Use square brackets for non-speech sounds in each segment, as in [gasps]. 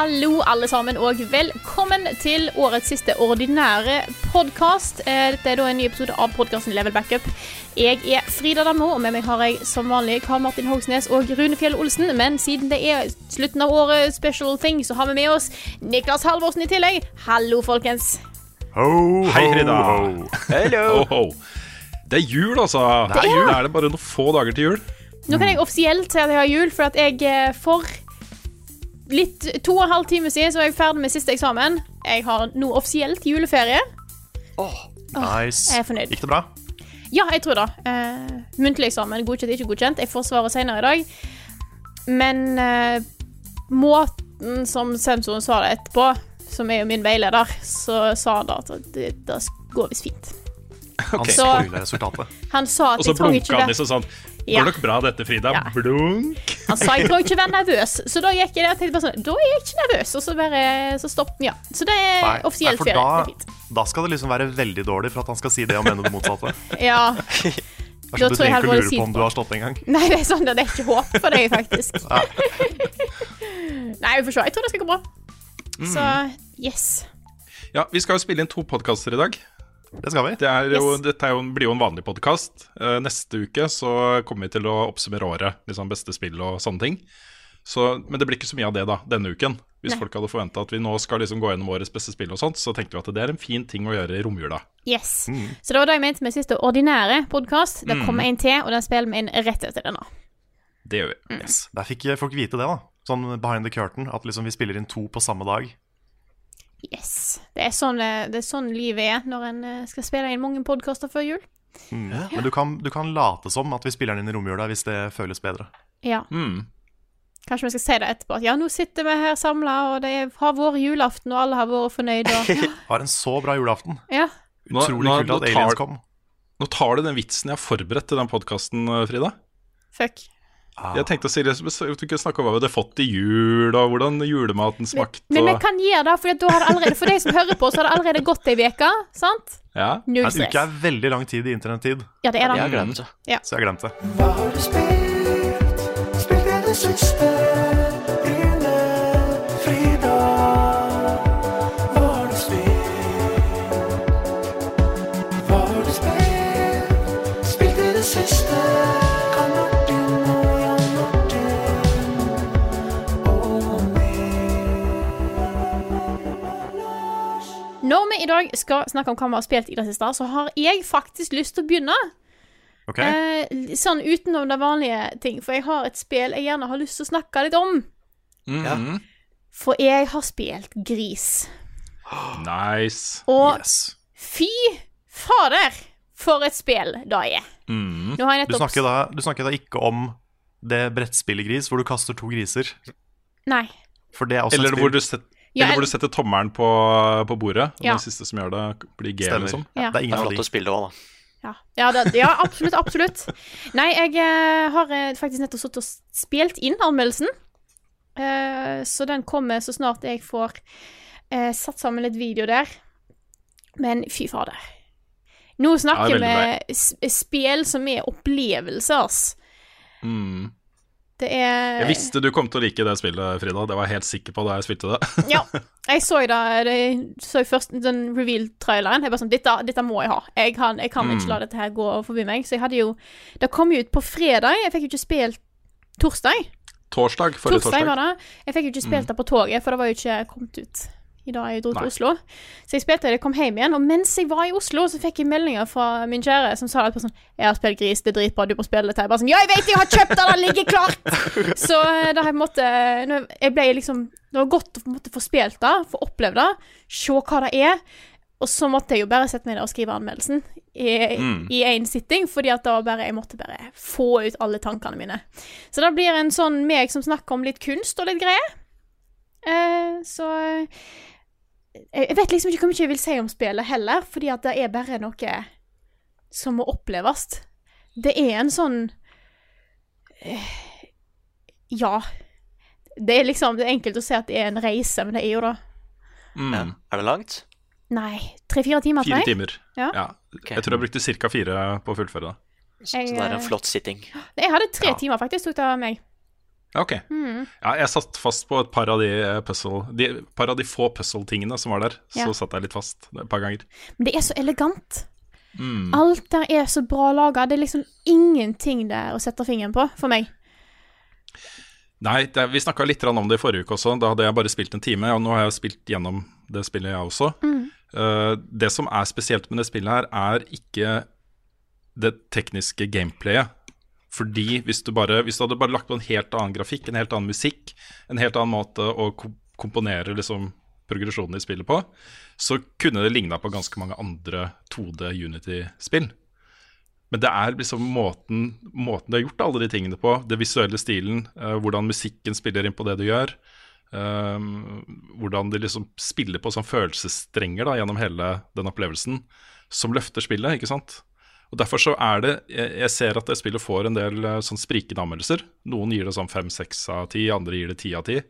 Hallo, alle sammen, og velkommen til årets siste ordinære podkast. Dette er da en ny episode av podkasten Level Backup. Jeg er Frida Dammo, og med meg har jeg som vanlig Karl Martin Hogsnes og Rune Fjell Olsen. Men siden det er slutten av året, special thing, så har vi med oss Niklas Halvorsen i tillegg. Hallo, folkens. Hei, Frida. Ho, ho. Det er jul, altså. Det er, jul. er det bare noen få dager til jul. Nå kan jeg offisielt si at jeg har jul, for at jeg får... for litt to og en halv time siden så var jeg ferdig med siste eksamen. Jeg har nå offisielt juleferie. Nice. Jeg er fornøyd. Gikk det bra? Ja, jeg tror det. Uh, muntlig eksamen, godkjent, ikke godkjent. Jeg får svaret senere i dag. Men uh, måten som sensoren sa det etterpå, som er jo min veileder, så sa han da at det, det går visst fint. Han Ok. Så- spoiler resultatet. Han sa at Og så jeg trenger blunka ikke han være liksom sånn. Går Ja. nok bra dette, Frida? Ja. Blunk. Han sa jeg [laughs] trenger ikke være nervøs. Så da gikk jeg der og tenkte bare sånn Da er jeg ikke nervøs. Og så bare Så stopp. Ja. Så det er Nei, offisiell ferie. da-. Da skal det liksom være veldig dårlig for at han skal si det og mene det motsatte. [laughs] Ja. [laughs] Sånn, du tror jeg trenger ikke å lure på om du har slått en gang. Nei, det er sånn det er ikke håp for deg, faktisk. Nei, vi får se. Jeg tror det skal gå bra. Så yes. Ja, vi skal jo spille inn to podkaster i dag. Det skal vi. Det er jo, Yes. Dette er jo, blir jo en vanlig podkast. neste uke så kommer vi til å oppsummere året. Liksom beste spill og sånne ting. Så, men det blir ikke så mye av det da, denne uken. Hvis Nei. folk hadde forventa at vi nå skal liksom gå gjennom årets beste spill, og sånt, så tenkte vi at det er en fin ting å gjøre i romjula. yes. Så det var det jeg mente med siste ordinære podkast. Det Mm. kommer en til, og den spiller vi inn rett etter denne. Det gjør vi. Mm. Yes. Der fikk folk vite det, da. Sånn behind the curtain. At liksom vi spiller inn to på samme dag. Yes. Det er sånn, eh, det er sånn livet er når en eh, skal spille inn mange podkaster før jul. Mm. Men du kan, du kan late som at vi spiller den inn i romjula hvis det føles bedre. Ja. Mm. Kanskje vi skal si det etterpå. At ja, nå sitter vi her samla, og det er- har vært julaften, og alle har vært fornøyde. og [laughs] [laughs] Har en så bra julaften. Ja. Utrolig nå- kult at at tar- aliens kom. Nå tar du den vitsen jeg har forberedt til den podkasten, Frida. Fuck. Ah. Jeg tenkte seriøst at du kunne snakke om hva vi hadde fått i jul, og hvordan julematen Men, smakte. men vi kan gjøre det, for har det allerede, for de som hører på, så har det allerede gått ei uke. Sant? Ja. Null En uke er veldig lang tid i internettid, Ja, det er det. Jeg har glemt det. så jeg glemte det. Når vi i dag skal snakke om hva vi har spilt i det siste, så har jeg faktisk lyst til å begynne. Okay. Eh, sånn utenom det vanlige ting, for jeg har et spill jeg gjerne har lyst til å snakke litt om. Mhm. For jeg har spilt Gris. [gasps] Nice. Og Yes. fy fader, for et spill det er. Mm. Nå har jeg Du snakker, da, du snakker da ikke om det brettspillet Gris, hvor du kaster to griser. Nei. For det er også Eller et hvor du, set, Ja, eller hvor du setter tommelen på, på bordet. Og Ja. den siste som gjør det, blir G, liksom. Ja. Det er ingen av flott de. å spille òg, da. Ja, ja, det, ja absolutt, absolutt. Nei, jeg uh, har eh, faktisk nettopp sittet og spilt inn anmeldelsen. Uh, så den kommer så snart jeg får uh, satt sammen litt video der. Men fy fader. Nå snakker vi ja, spill som er opplevelser. ass. Mm. Det er Jeg visste du kom til å like det spillet, Frida. Det var jeg helt sikker på da jeg spilte det. Ja. [laughs] Jeg så da jeg så først den reveal-traileren. Jeg bare sånn dette, dette må jeg ha. Jeg kan, jeg kan ikke Mm. la dette her gå forbi meg. Så jeg hadde jo Det kom jo ut på fredag. Jeg fikk jo ikke spilt torsdag. Torsdag, forrige Torsdag torsdag. var det. Jeg fikk jo ikke spilt det på toget, for det var jo ikke kommet ut i dag jeg dro til Nei. Oslo. Så jeg spilte det, kom hjem igjen, og mens jeg var i Oslo, så fikk jeg meldinger fra min kjære som sa at sånn 'Jeg har spilt Gris, det er dritbra, du må spille dette.' Jeg bare sånn 'Ja, jeg vet, jeg har kjøpt det, det ligger klart!' [laughs] Så eh, da har jeg på en måte Jeg ble liksom Det var godt å måte få spilt det, få opplevd det, se hva det er. Og så måtte jeg jo bare sette meg ned og skrive anmeldelsen i Mm. i én sitting, fordi at da bare, jeg måtte bare få ut alle tankene mine. Så det blir en sånn meg som snakker om litt kunst og litt greier. Eh, så jeg vet liksom ikke hvor mye jeg vil si om spillet heller, fordi at det er bare noe som må oppleves. Det er en sånn eh, Ja. Det er liksom Det er enkelt å si at det er en reise, men det er jo det. Mm. Ja. Er det langt? Nei, tre-fire timer for Fire timer. Ja. Ok. Jeg tror jeg brukte ca. fire på å fullføre det. Så det er en eh, flott sitting. Jeg hadde tre Ja. timer, faktisk, tok det av meg. Ja, Ok. Mm. Ja, jeg satt fast på et par av de, eh, puzzle, de, par av de få puzzle-tingene som var der. Så satt jeg litt fast et par ganger. Men det er så elegant. Mm. Alt der er så bra laga. Det er liksom ingenting der å sette fingeren på, for meg. Nei, det, vi snakka litt om det i forrige uke også. Da hadde jeg bare spilt en time. Og nå har jeg spilt gjennom det spillet, jeg også. Eh, det som er spesielt med det spillet her, er ikke det tekniske gameplayet. Fordi hvis du, bare, hvis du hadde bare lagt på en helt annen grafikk, en helt annen musikk, en helt annen måte å komponere liksom, progresjonen i spillet på, så kunne det ligna på ganske mange andre 2D Unity-spill. Men det er liksom måten, måten du har gjort alle de tingene på, det visuelle stilen, eh, hvordan musikken spiller inn på det du gjør, eh, hvordan de liksom spiller på sånn følelsesstrenger da, gjennom hele den opplevelsen, som løfter spillet, ikke sant? Og Derfor så er det Jeg, ser at det spillet får en del eh, sånn sprikende anmeldelser. Noen gir det sånn fem-seks av ti, andre gir det ti av ti.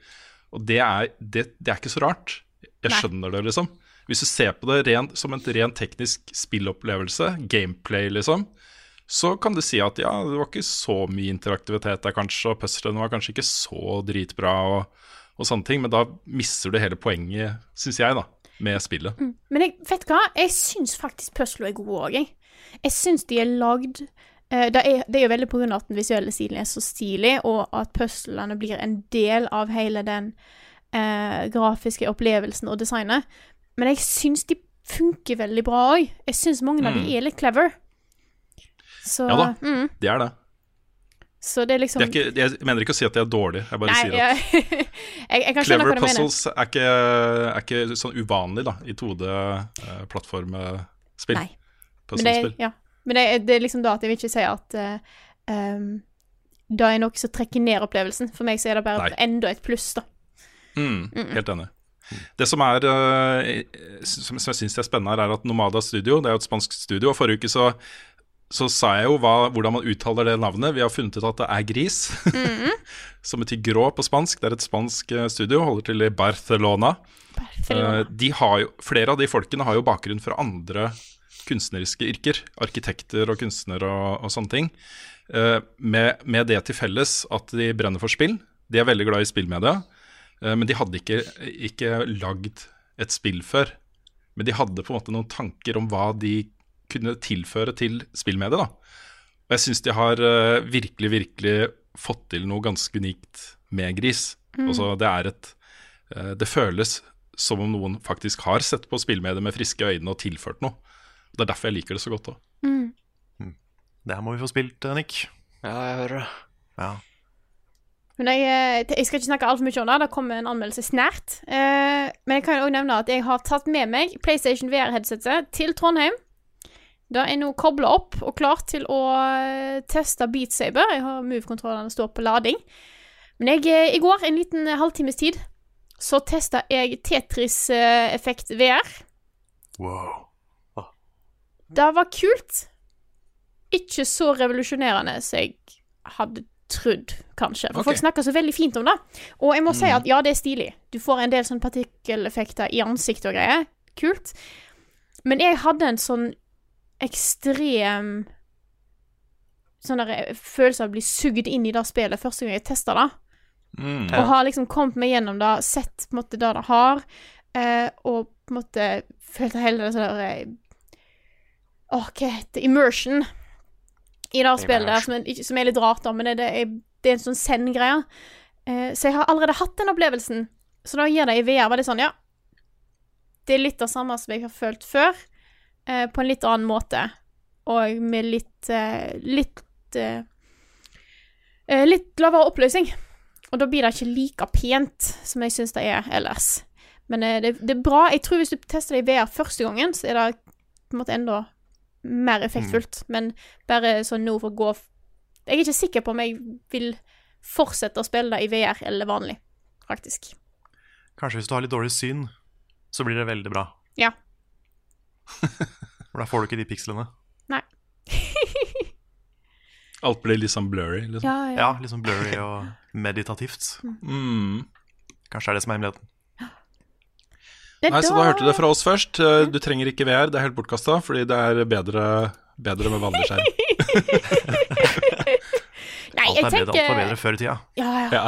Og det er, det, det er ikke så rart. Jeg skjønner det, liksom. Hvis du ser på det ren, som en ren teknisk spillopplevelse, gameplay, liksom, så kan du si at ja, det var ikke så mye interaktivitet der, kanskje, og puzzlene var kanskje ikke så dritbra, og, og sånne ting, men da mister du hele poenget, syns jeg, da, med spillet. Men jeg, vet du hva? Jeg syns faktisk puzzle er gode òg, jeg. Jeg syns de er lagd eh, det, er, det er jo veldig av at den visuelle stilen er så stilig, og at puzzlene blir en del av hele den eh, grafiske opplevelsen og designet. Men jeg syns de funker veldig bra òg. Jeg syns mange av de er litt clever. Så, Ja da. Mm, Det er det. så det er liksom det er ikke, jeg mener ikke å si at de er dårlige, jeg bare Nei, sier at [laughs] jeg, jeg, jeg Clever puzzles er ikke, er ikke sånn uvanlig da, i 2D-plattformspill. Nei. Men det, ja. Men det, det er liksom da at jeg vil ikke si at uh, um, det er noe som trekker ned opplevelsen. For meg så er det bare Nei. enda et pluss, da. Mm, helt enig. Det som er eh, som, som jeg syns er spennende, her er at Nomada Studio, det er jo et spansk studio, og forrige uke så, så sa jeg jo hva, hvordan man uttaler det navnet. Vi har funnet ut at det er gris, [laughs] som betyr grå på spansk. Det er et spansk eh, studio, holder til i Barcelona. Eh, de har jo, flere av de folkene har jo bakgrunn fra andre kunstneriske yrker. Arkitekter og kunstnere og, og sånne ting. Eh, med, med det til felles at de brenner for spill. De er veldig glad i spillmedia. Eh, men de hadde ikke, ikke lagd et spill før. Men de hadde på en måte noen tanker om hva de kunne tilføre til spillmediet. da. Og jeg syns de har eh, virkelig, virkelig fått til noe ganske unikt med Gris. Altså, det er et Det føles som om noen faktisk har sett på spillmediet med friske øyne og tilført noe. Det er derfor jeg liker det så godt òg. Det her må vi få spilt, eh, Nick. Ja, jeg hører det. Ja. Men jeg, eh, jeg skal ikke snakke altfor mye om det. Det kommer en anmeldelse snart. Eh, men jeg kan jo også nevne at jeg har tatt med meg PlayStation VR-headsetet til Trondheim. Det er nå kobla opp og klart til å eh, teste Beat Saber. Jeg har Move-kontrollene står på lading. Men jeg, i går, en liten halvtimes tid, så testa jeg Tetris Effekt VR. Wow. Det var kult. Ikke så revolusjonerende som jeg hadde trodd, kanskje. For okay. folk snakker så veldig fint om det. Og jeg må si at ja, det er stilig. Du får en del sånn partikkeleffekter i ansiktet og greier. Kult. Men jeg hadde en sånn ekstrem Sånn der eh, følelse av å bli sugd inn i det spillet første gang jeg testa det. Mm. Og har liksom kommet meg gjennom det, sett på en måte det det har, eh, og på en måte følt hele det sånn eh, Åh, hva heter? Immersion i det spillet der, som som er litt rart, da, men det, det, er, det er en sånn send-greie. Eh, så jeg har allerede hatt den opplevelsen. Så da gir det i VR var det sånn, ja det er litt det samme som jeg har følt før, eh, på en litt annen måte. Og med litt eh, litt eh, eh, Litt lavere oppløsning. Og da blir det ikke like pent som jeg syns det er ellers. Men eh, det, det er bra. Jeg tror hvis du tester det i VR første gangen, så er det på en måte enda mer effektfullt. Men bare sånn nå for å gå Jeg er ikke sikker på om jeg vil fortsette å spille det i VR eller vanlig, faktisk. Kanskje hvis du har litt dårlig syn, så blir det veldig bra. Ja. [laughs] For da får du ikke de pikslene. Nei. [laughs] Alt blir litt sånn blurry, liksom. Ja, ja. Ja, litt sånn blurry og [laughs] meditativt. Mm. Kanskje det er det som er hemmeligheten. Det Nei, så da hørte du det fra oss først. Eh, Du trenger ikke VR, det er helt bortkasta, fordi det er bedre, bedre med vanlig skjerm. [laughs] Nei, Alt jeg er bedre, alt var bedre før i tida. Ja, ja. Ja.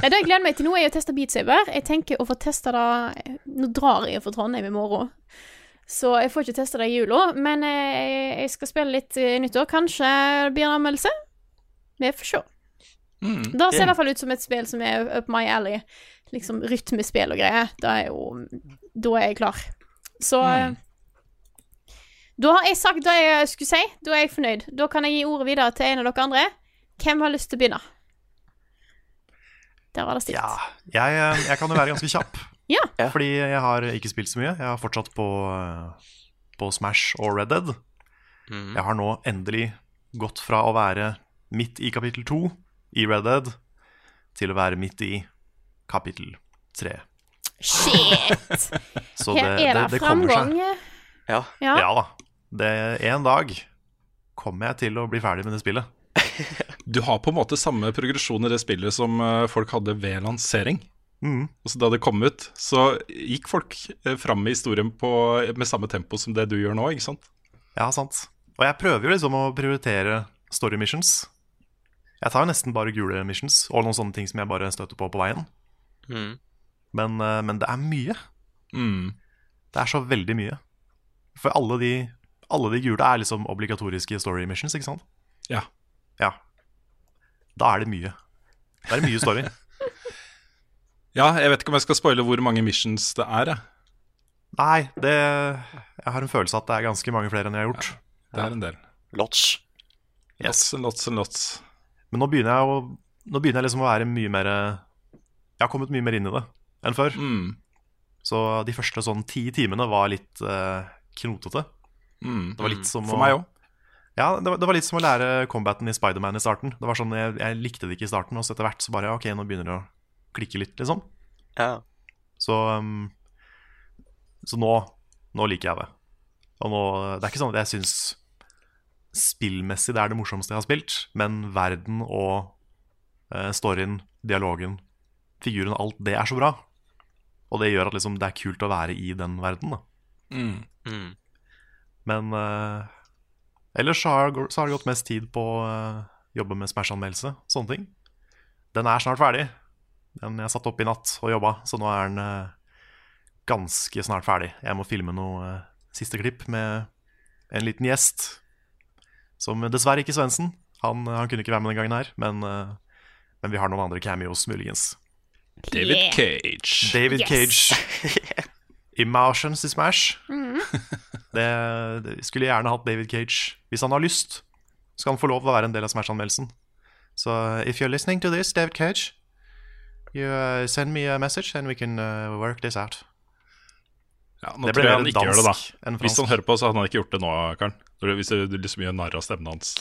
Nei, det jeg gleder meg til nå, er å teste Beat Saber. Jeg tenker å få testa det Nå drar jeg for Trondheim i morgen, så jeg får ikke testa det i jula. Men eh, jeg skal spille litt i nyttår. Kanskje det blir en anmeldelse? Vi får se. Mm. Da ser det i hvert fall ut som et spill som er up my alley. Liksom rytmespill og greier. Det er jo Da er jeg klar. Så mm. Da har jeg sagt det jeg skulle si. Da er jeg fornøyd. Da kan jeg gi ordet videre til en av dere andre. Hvem har lyst til å begynne? Der var det stilt. Ja, jeg, eh, jeg kan jo være ganske kjapp. [laughs] Ja. Ja. Fordi jeg har ikke spilt så mye. Jeg har fortsatt på, eh, på Smash og Red Dead. Mm. Jeg har nå endelig gått fra å være midt i kapittel to i Red Dead til å være midt i kapittel tre. Shit! [laughs] Så det, er det, det kommer framgang. seg. Ja. Ja. Ja da. Det, en dag kommer jeg til å bli ferdig med det spillet. [laughs] Du har på en måte samme progresjon i det spillet som eh, folk hadde ved lansering. Og så da det kom ut, så gikk folk eh, fram i historien på, med samme tempo som det du gjør nå, ikke sant? Ja, sant. Og jeg prøver jo liksom å prioritere story missions. Jeg tar jo nesten bare gule missions og noen sånne ting som jeg bare støter på på veien. Mhm. Men, eh, men det er mye. Mm. Det er så veldig mye. For alle de, alle de gule er liksom obligatoriske story missions, ikke sant? Ja. Ja. Da er det mye. Da er det mye story. [laughs] ja, jeg vet ikke om jeg skal spoile hvor mange missions det er, jeg. Nei, det Jeg har en følelse at det er ganske mange flere enn jeg har gjort. Det er en del. Lots. Lots and lots and lots. Men nå begynner jeg å Nå begynner jeg liksom å være mye mer Jeg har kommet mye mer inn i det enn før. Mm. Så de første sånn ti timene var litt eh, knotete. Mm. Det var litt som For å meg òg. Ja, det var, det var litt som å lære combaten i Spiderman i starten. Det var sånn, jeg, jeg likte det ikke i starten, og så etter hvert så bare Ok, nå begynner det å klikke litt, liksom. Ja. Så um, Så nå Nå liker jeg det. Og nå Det er ikke sånn at jeg syns spillmessig det er det morsomste jeg har spilt, men verden og uh, storyen, dialogen, figuren, alt det er så bra. Og det gjør at liksom det er kult å være i den verden, da. Mm. Mhm. Men uh, ellers så har, så har det gått mest tid på å uh, jobbe med Smash-anmeldelse, sånne ting. Den er snart ferdig. Den jeg satt opp i natt og jobba, så nå er den uh, ganske snart ferdig. Jeg må filme noe eh, siste klipp med en liten gjest. Som dessverre ikke Svendsen. Han, han kunne ikke være med den gangen her, men, eh, men vi har noen andre cameos, muligens. David Yeah. Cage. David Yes. Cage. [laughs] Emotions i Smash. Mhm. Det, det skulle gjerne hatt David Cage. Hvis han har lyst, skal han få lov til å være en del av Smash-anmeldelsen. Så if you're listening to this, David Cage, you uh, send me a message and we can uh, work this out. Ja, nå Det tror jeg han ikke gjør det, dansk da. Hvis han hører på, så hadde han ikke gjort det nå, Karen. Hvis du du liksom gjør narr av stemmen hans.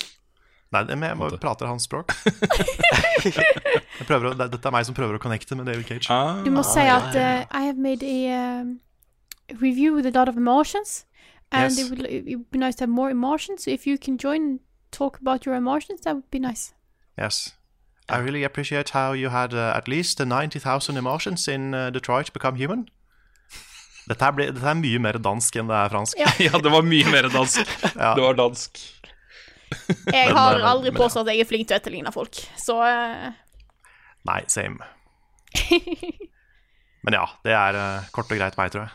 Nei, men jeg bare prater hans språk. [laughs] [laughs] jeg å, det, dette er meg som prøver å connecte med David Cage. Ah, Du må si at uh, I have made a um, review with a lot of emotions, and Yes. it, would, it would be nice to have more emotions. So if you can join talk about your emotions, that would be nice. Yes. I really appreciate how you had uh, at least 90,000 emotions in uh, Detroit Become Human. Dette, ble, dette er mye mer dansk enn det er fransk. ja, [laughs] det var mye mer dansk. Ja. Det var dansk. [laughs] Jeg Men, har aldri men- påstått at jeg er flink til å etterligne folk, så uh, Nei, same. [laughs] Men ja, det er uh, kort og greit meg, tror jeg.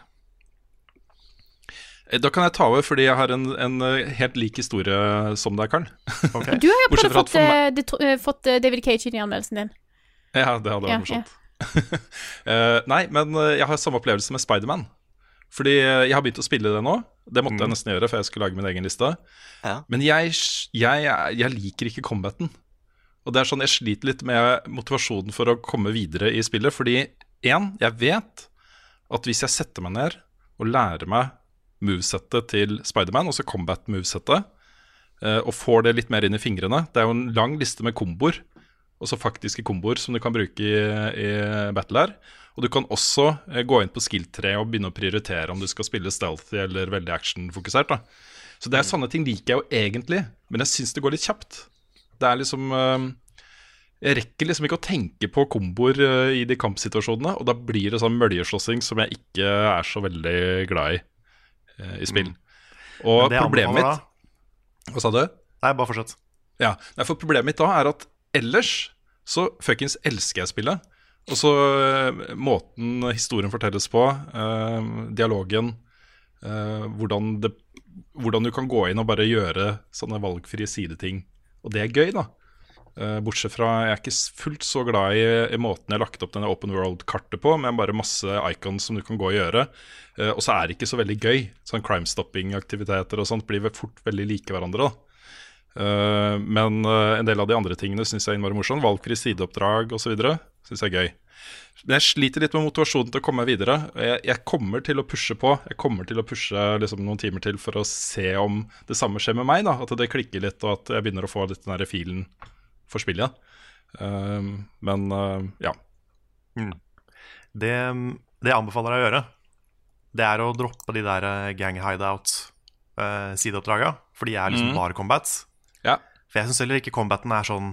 Eh, Da kan jeg ta over, fordi jeg har en, en eh, helt lik historie som deg, Karl. Okay. Du har jo prøvd å få fått, eh, eh, eh, David Cage inn i anmeldelsen din. Ja, det hadde vært Ja, morsomt. [laughs] Eh, nei, men eh, jeg har samme opplevelse med Spiderman. Fordi eh, jeg har begynt å spille det nå. Det måtte Mm. jeg nesten gjøre, for jeg skulle lage min egen liste. Ja. Men jeg, jeg, jeg liker ikke combaten. Og det er sånn, Jeg sliter litt med motivasjonen for å komme videre i spillet. Fordi én, jeg vet at hvis jeg setter meg ned og lærer meg movesettet til Spiderman, altså combat-movesettet, eh, og får det litt mer inn i fingrene Det er jo en lang liste med komboer, altså faktiske komboer, som du kan bruke i, i battle her. Og du kan også eh, gå inn på skill-treet og begynne å prioritere om du skal spille stealthy eller veldig actionfokusert. Så det er sånne ting liker jeg jo egentlig, men jeg syns det går litt kjapt. Det er liksom eh, Jeg rekker liksom ikke å tenke på komboer eh, i de kampsituasjonene, og da blir det sånn møljeslåssing som jeg ikke er så veldig glad i i spill. Og problemet mitt Hva sa du? Nei, bare fortsett. Ja, for Problemet mitt da er at ellers så fuckings elsker jeg spillet. Og så eh, måten historien fortelles på, eh, dialogen, eh, hvordan, det, hvordan du kan gå inn og bare gjøre sånne valgfrie sideting. Og det er gøy, da. Eh, bortsett fra Jeg er ikke fullt så glad i, i måten jeg har lagt opp denne open world-kartet på, med bare masse icons som du kan gå og gjøre. Eh, og så er det ikke så veldig gøy. Sånn crime stopping-aktiviteter og sånt blir fort veldig like hverandre. da Uh, men uh, en del av de andre tingene syns jeg innmari morsomt. Valgfri sideoppdrag osv. syns jeg er gøy. Men jeg sliter litt med motivasjonen til å komme meg videre. Jeg, jeg kommer til å pushe på. Jeg kommer til å pushe liksom, noen timer til for å se om det samme skjer med meg. Da. At det klikker litt, og at jeg begynner å få litt den der filen for spillet. Uh, men uh, ja. Det, det jeg anbefaler deg å gjøre, det er å droppe de der eh, gang hideout-sideoppdraga. for de er liksom mm. bare combats. Ja. For jeg syns heller ikke combaten er sånn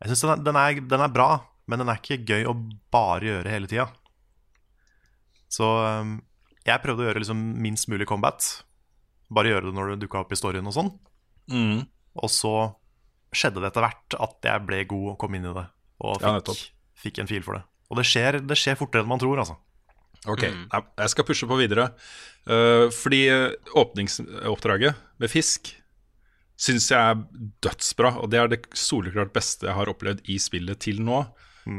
Jeg synes den, den, er, den er bra, men den er ikke gøy å bare gjøre hele tida. Så um, jeg prøvde å gjøre liksom minst mulig combat. Bare gjøre det når det dukka opp i storyen og sånn. Mm. Og så skjedde det etter hvert at jeg ble god og kom inn i det. Og fikk, ja, fikk en fil for det. Og det skjer, det skjer fortere enn man tror, altså. Ok, mm. jeg skal pushe på videre. Uh, fordi eh, åpningsoppdraget med fisk syns jeg er dødsbra. Og det er det soleklart beste jeg har opplevd i spillet til nå.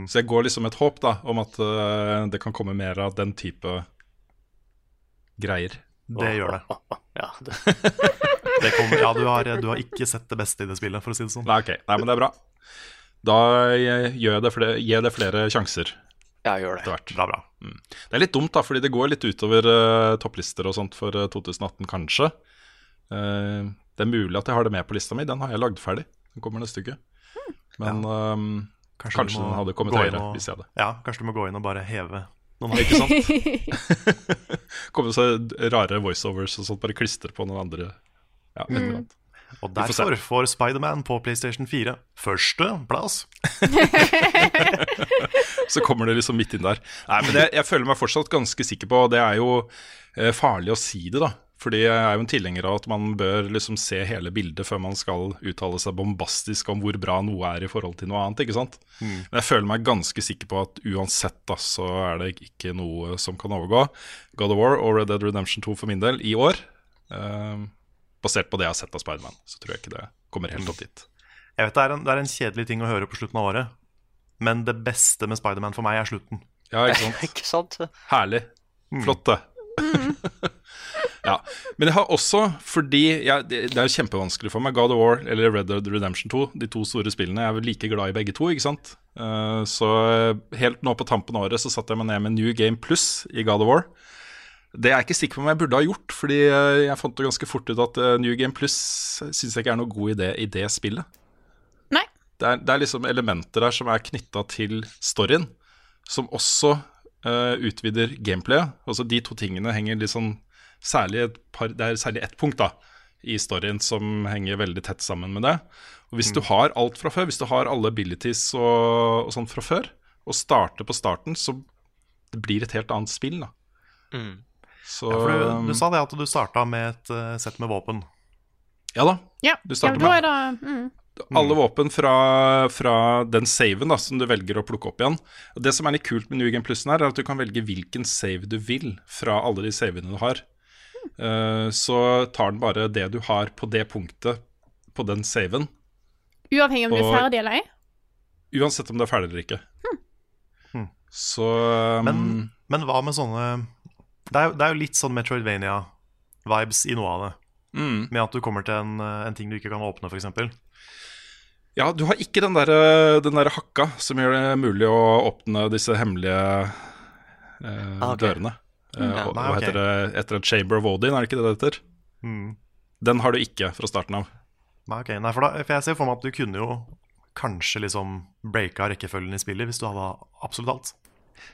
Så jeg går liksom med et håp da om at uh, det kan komme mer av den type greier. Det gjør det. [laughs] Ja, det, [laughs] det kommer, ja, du har, du har ikke sett det beste i det spillet, for å si det sånn. Nei, ok, Nei, men det er bra. Da eh, gjør jeg det flere, gir jeg det flere sjanser jeg gjør det. hvert. Bra, Mm. Det er litt dumt, da, fordi det går litt utover uh, topplister og sånt for eh, 2018, kanskje. Uh, det er mulig at jeg har det med på lista mi. Den har jeg lagd ferdig. Den kommer neste uke. Men ehm, kanskje, du må den hadde kommet høyere og- hvis jeg hadde. Ja, kanskje du må gå inn og bare heve noen Ikke sant? [laughs] Kommer så rare voiceovers og sånt, bare klistre på noen andre. Ja, et eller annet. Og derfor får Spiderman på PlayStation 4 førsteplass. [laughs] Så kommer det liksom midt inn der. Nei, men det, jeg føler meg fortsatt ganske sikker på, og det er jo eh, farlig å si det, da. Fordi jeg er jo en tilhenger av at man bør liksom se hele bildet før man skal uttale seg bombastisk om hvor bra noe er i forhold til noe annet. ikke sant? Men jeg føler meg ganske sikker på at uansett da, så er det ikke noe som kan overgå God of War og Red Dead Redemption 2 for min del i år. Eh, basert på det jeg har sett av Spiderman, så tror jeg ikke det kommer helt opp dit. Jeg vet det er, en, det er en kjedelig ting å høre på slutten av året, men det beste med Spiderman for meg er slutten. Ja, ikke [laughs] sant? Ikke sant? Herlig. Flott, det. [laughs] ja. Men jeg har også, fordi jeg, det, er jo kjempevanskelig for meg, God of War eller Red Dead Redemption 2, de to store spillene, jeg er vel like glad i begge to, ikke sant? Eh, så helt nå på tampen av året så satte jeg meg ned med New Game Plus i God of War. Det er jeg ikke sikker på om jeg burde ha gjort, fordi eh, jeg fant det ganske fort ut at eh, New Game Plus syns jeg ikke er noe god idé i det spillet. Nei. Det er, det er liksom elementer der som er knytta til storyen, som også uh, utvider gameplayet. Altså De to tingene henger litt sånn særlig et par, Det er særlig ett punkt da i storyen som henger veldig tett sammen med det. Og Hvis du har alt fra før, hvis du har alle abilities og, og sånt fra før, og starter på starten, så det blir et helt annet spill. da Mm. Så Ja, for du, du sa det at du starta med et uh, sett med våpen. Ja da. Ja, Du ja starter da med- er det mm. Alle våpen fra, fra den saven da, som du velger å plukke opp igjen. Og Det som er litt kult med New Game Plussen, her, er at du kan velge hvilken save du vil fra alle de savene du har. Eh, så tar den bare det du har på det punktet på den saven, Uavhengig om du er ferdig eller ei? uansett om det er ferdig eller ikke. Hmm. Så um, Men, men hva med sånne Det er, jo- det er jo litt sånn Metroidvania-vibes i noe av det. Mm. Med at du kommer til en, eh, en ting du ikke kan åpne, f.eks. Ja, du har ikke den der, eh, den der hakka som gjør det mulig å åpne disse hemmelige eh, Ah, ok. dørene. Eh, Ja. Nei, hva heter okay. det? Etter en Chamber of Odin, er det ikke det det heter? Mm. Den har du ikke fra starten av. Nei, okay. Nei, for, da, for jeg ser for meg at du kunne jo kanskje liksom breaka rekkefølgen i spillet hvis du hadde absolutt alt.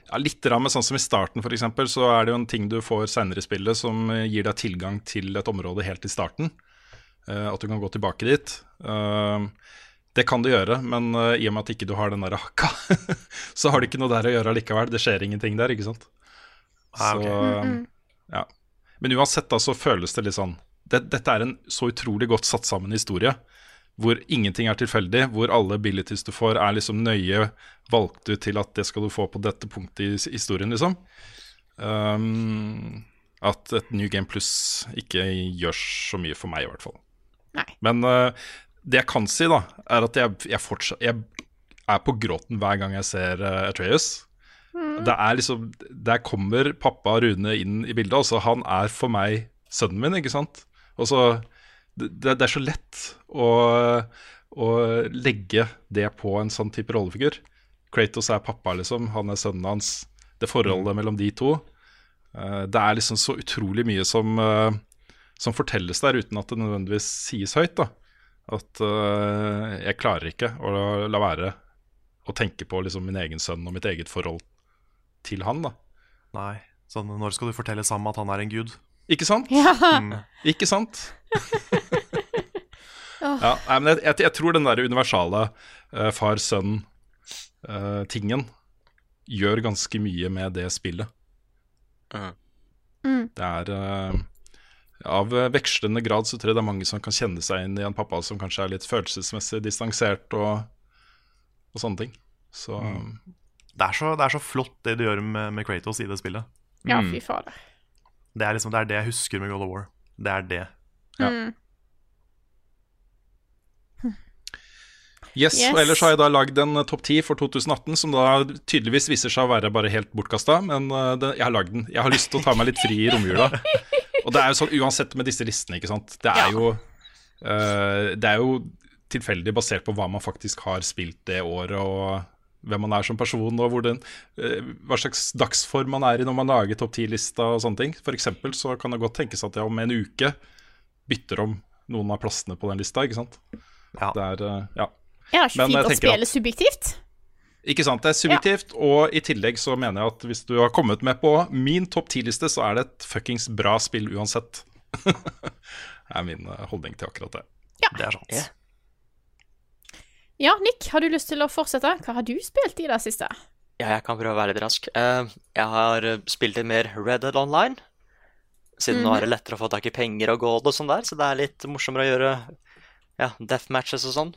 Ja, litt ramme, sånn som i starten for eksempel, så er det jo en ting du får senere i spillet som eh, gir deg tilgang til et område helt i starten. Uh, at du kan gå tilbake dit. Uh, det kan du gjøre, men uh, i og med at ikke du har den der hakka, [laughs] så har du ikke noe der å gjøre likevel. Det skjer ingenting der, ikke sant. Ah, Så, mm Mm, ja. Men uansett da, så føles det litt sånn det, Dette er en så utrolig godt satt sammen historie. Hvor ingenting er tilfeldig, hvor alle abilities du får, er liksom nøye valgt ut til at det skal du få på dette punktet i historien, liksom. Um, at et New Game Plus ikke gjør så mye for meg, i hvert fall. Nei. Men uh, det jeg kan si, da, er at jeg, jeg fortsatt Jeg er på gråten hver gang jeg ser uh, Atreus. Det er liksom Der kommer pappa Rune inn i bildet. Altså, han er for meg sønnen min, ikke sant? Og så det, det er så lett å, å legge det på en sånn type rollefigur. Kratos er pappa, liksom. Han er sønnen hans. Det forholdet mellom de to. eh, det er liksom så utrolig mye som, eh, som fortelles der, uten at det nødvendigvis sies høyt. da At uh, jeg klarer ikke å la, la være å tenke på liksom min egen sønn og mitt eget forhold til han. da Nei. Sånn, når skal du fortelle Sam at han er en gud? Ikke sant? Ja. Mm. [laughs] Ikke sant? [laughs] Ja, nei, men jeg, jeg, jeg tror den der universale uh, far-sønn-tingen gjør ganske mye med det spillet. Mm. Det er eh, Av vekslende grad så tror jeg det er mange som kan kjenne seg inn i en pappa som kanskje er litt følelsesmessig distansert og, og sånne ting. Så Det er, så, det er så flott det du gjør med, med Kratos i det spillet. ja, Mm. fy fader. Det er liksom det er det jeg husker med God of War. Det er det. Ja. Mm. Yes, Yes. og ellers har jeg da lagd en eh, topp 10 for 2018 som da tydeligvis viser seg å være bare helt bortkasta, men eh, det, jeg har lagd den. Jeg har lyst til å ta meg litt fri i romjula. [laughs] Og det er jo sånn uansett med disse listene, ikke sant. Det er Ja. jo uh, Det er jo tilfeldig basert på hva man faktisk har spilt det året, og hvem man er som person, og hvor den, eh, hva slags dagsform man er i når man lager topp 10-lista og sånne ting. For eksempel så kan det godt tenkes at jeg om en uke bytter om noen av plassene på den lista, ikke sant. Ja. Det er, ja. ja. Ikke Men fint å spille at- subjektivt? Ikke sant, det er subjektivt, og i tillegg så mener jeg at hvis du har kommet med på min topp 10-liste, så er det et fuckings bra spill uansett. [laughs] det er min eh, holdning til akkurat det. Ja. Det er sant. Ja. Nick, har du lyst til å fortsette? Hva har du spilt i det siste? Ja, jeg kan prøve å være litt rask. Eh, jeg har eh, spilt litt mer Red Dead Online. Siden nå er det lettere å få tak i penger og gold og sånn der, så det er litt morsommere å gjøre ja, death matches og sånn.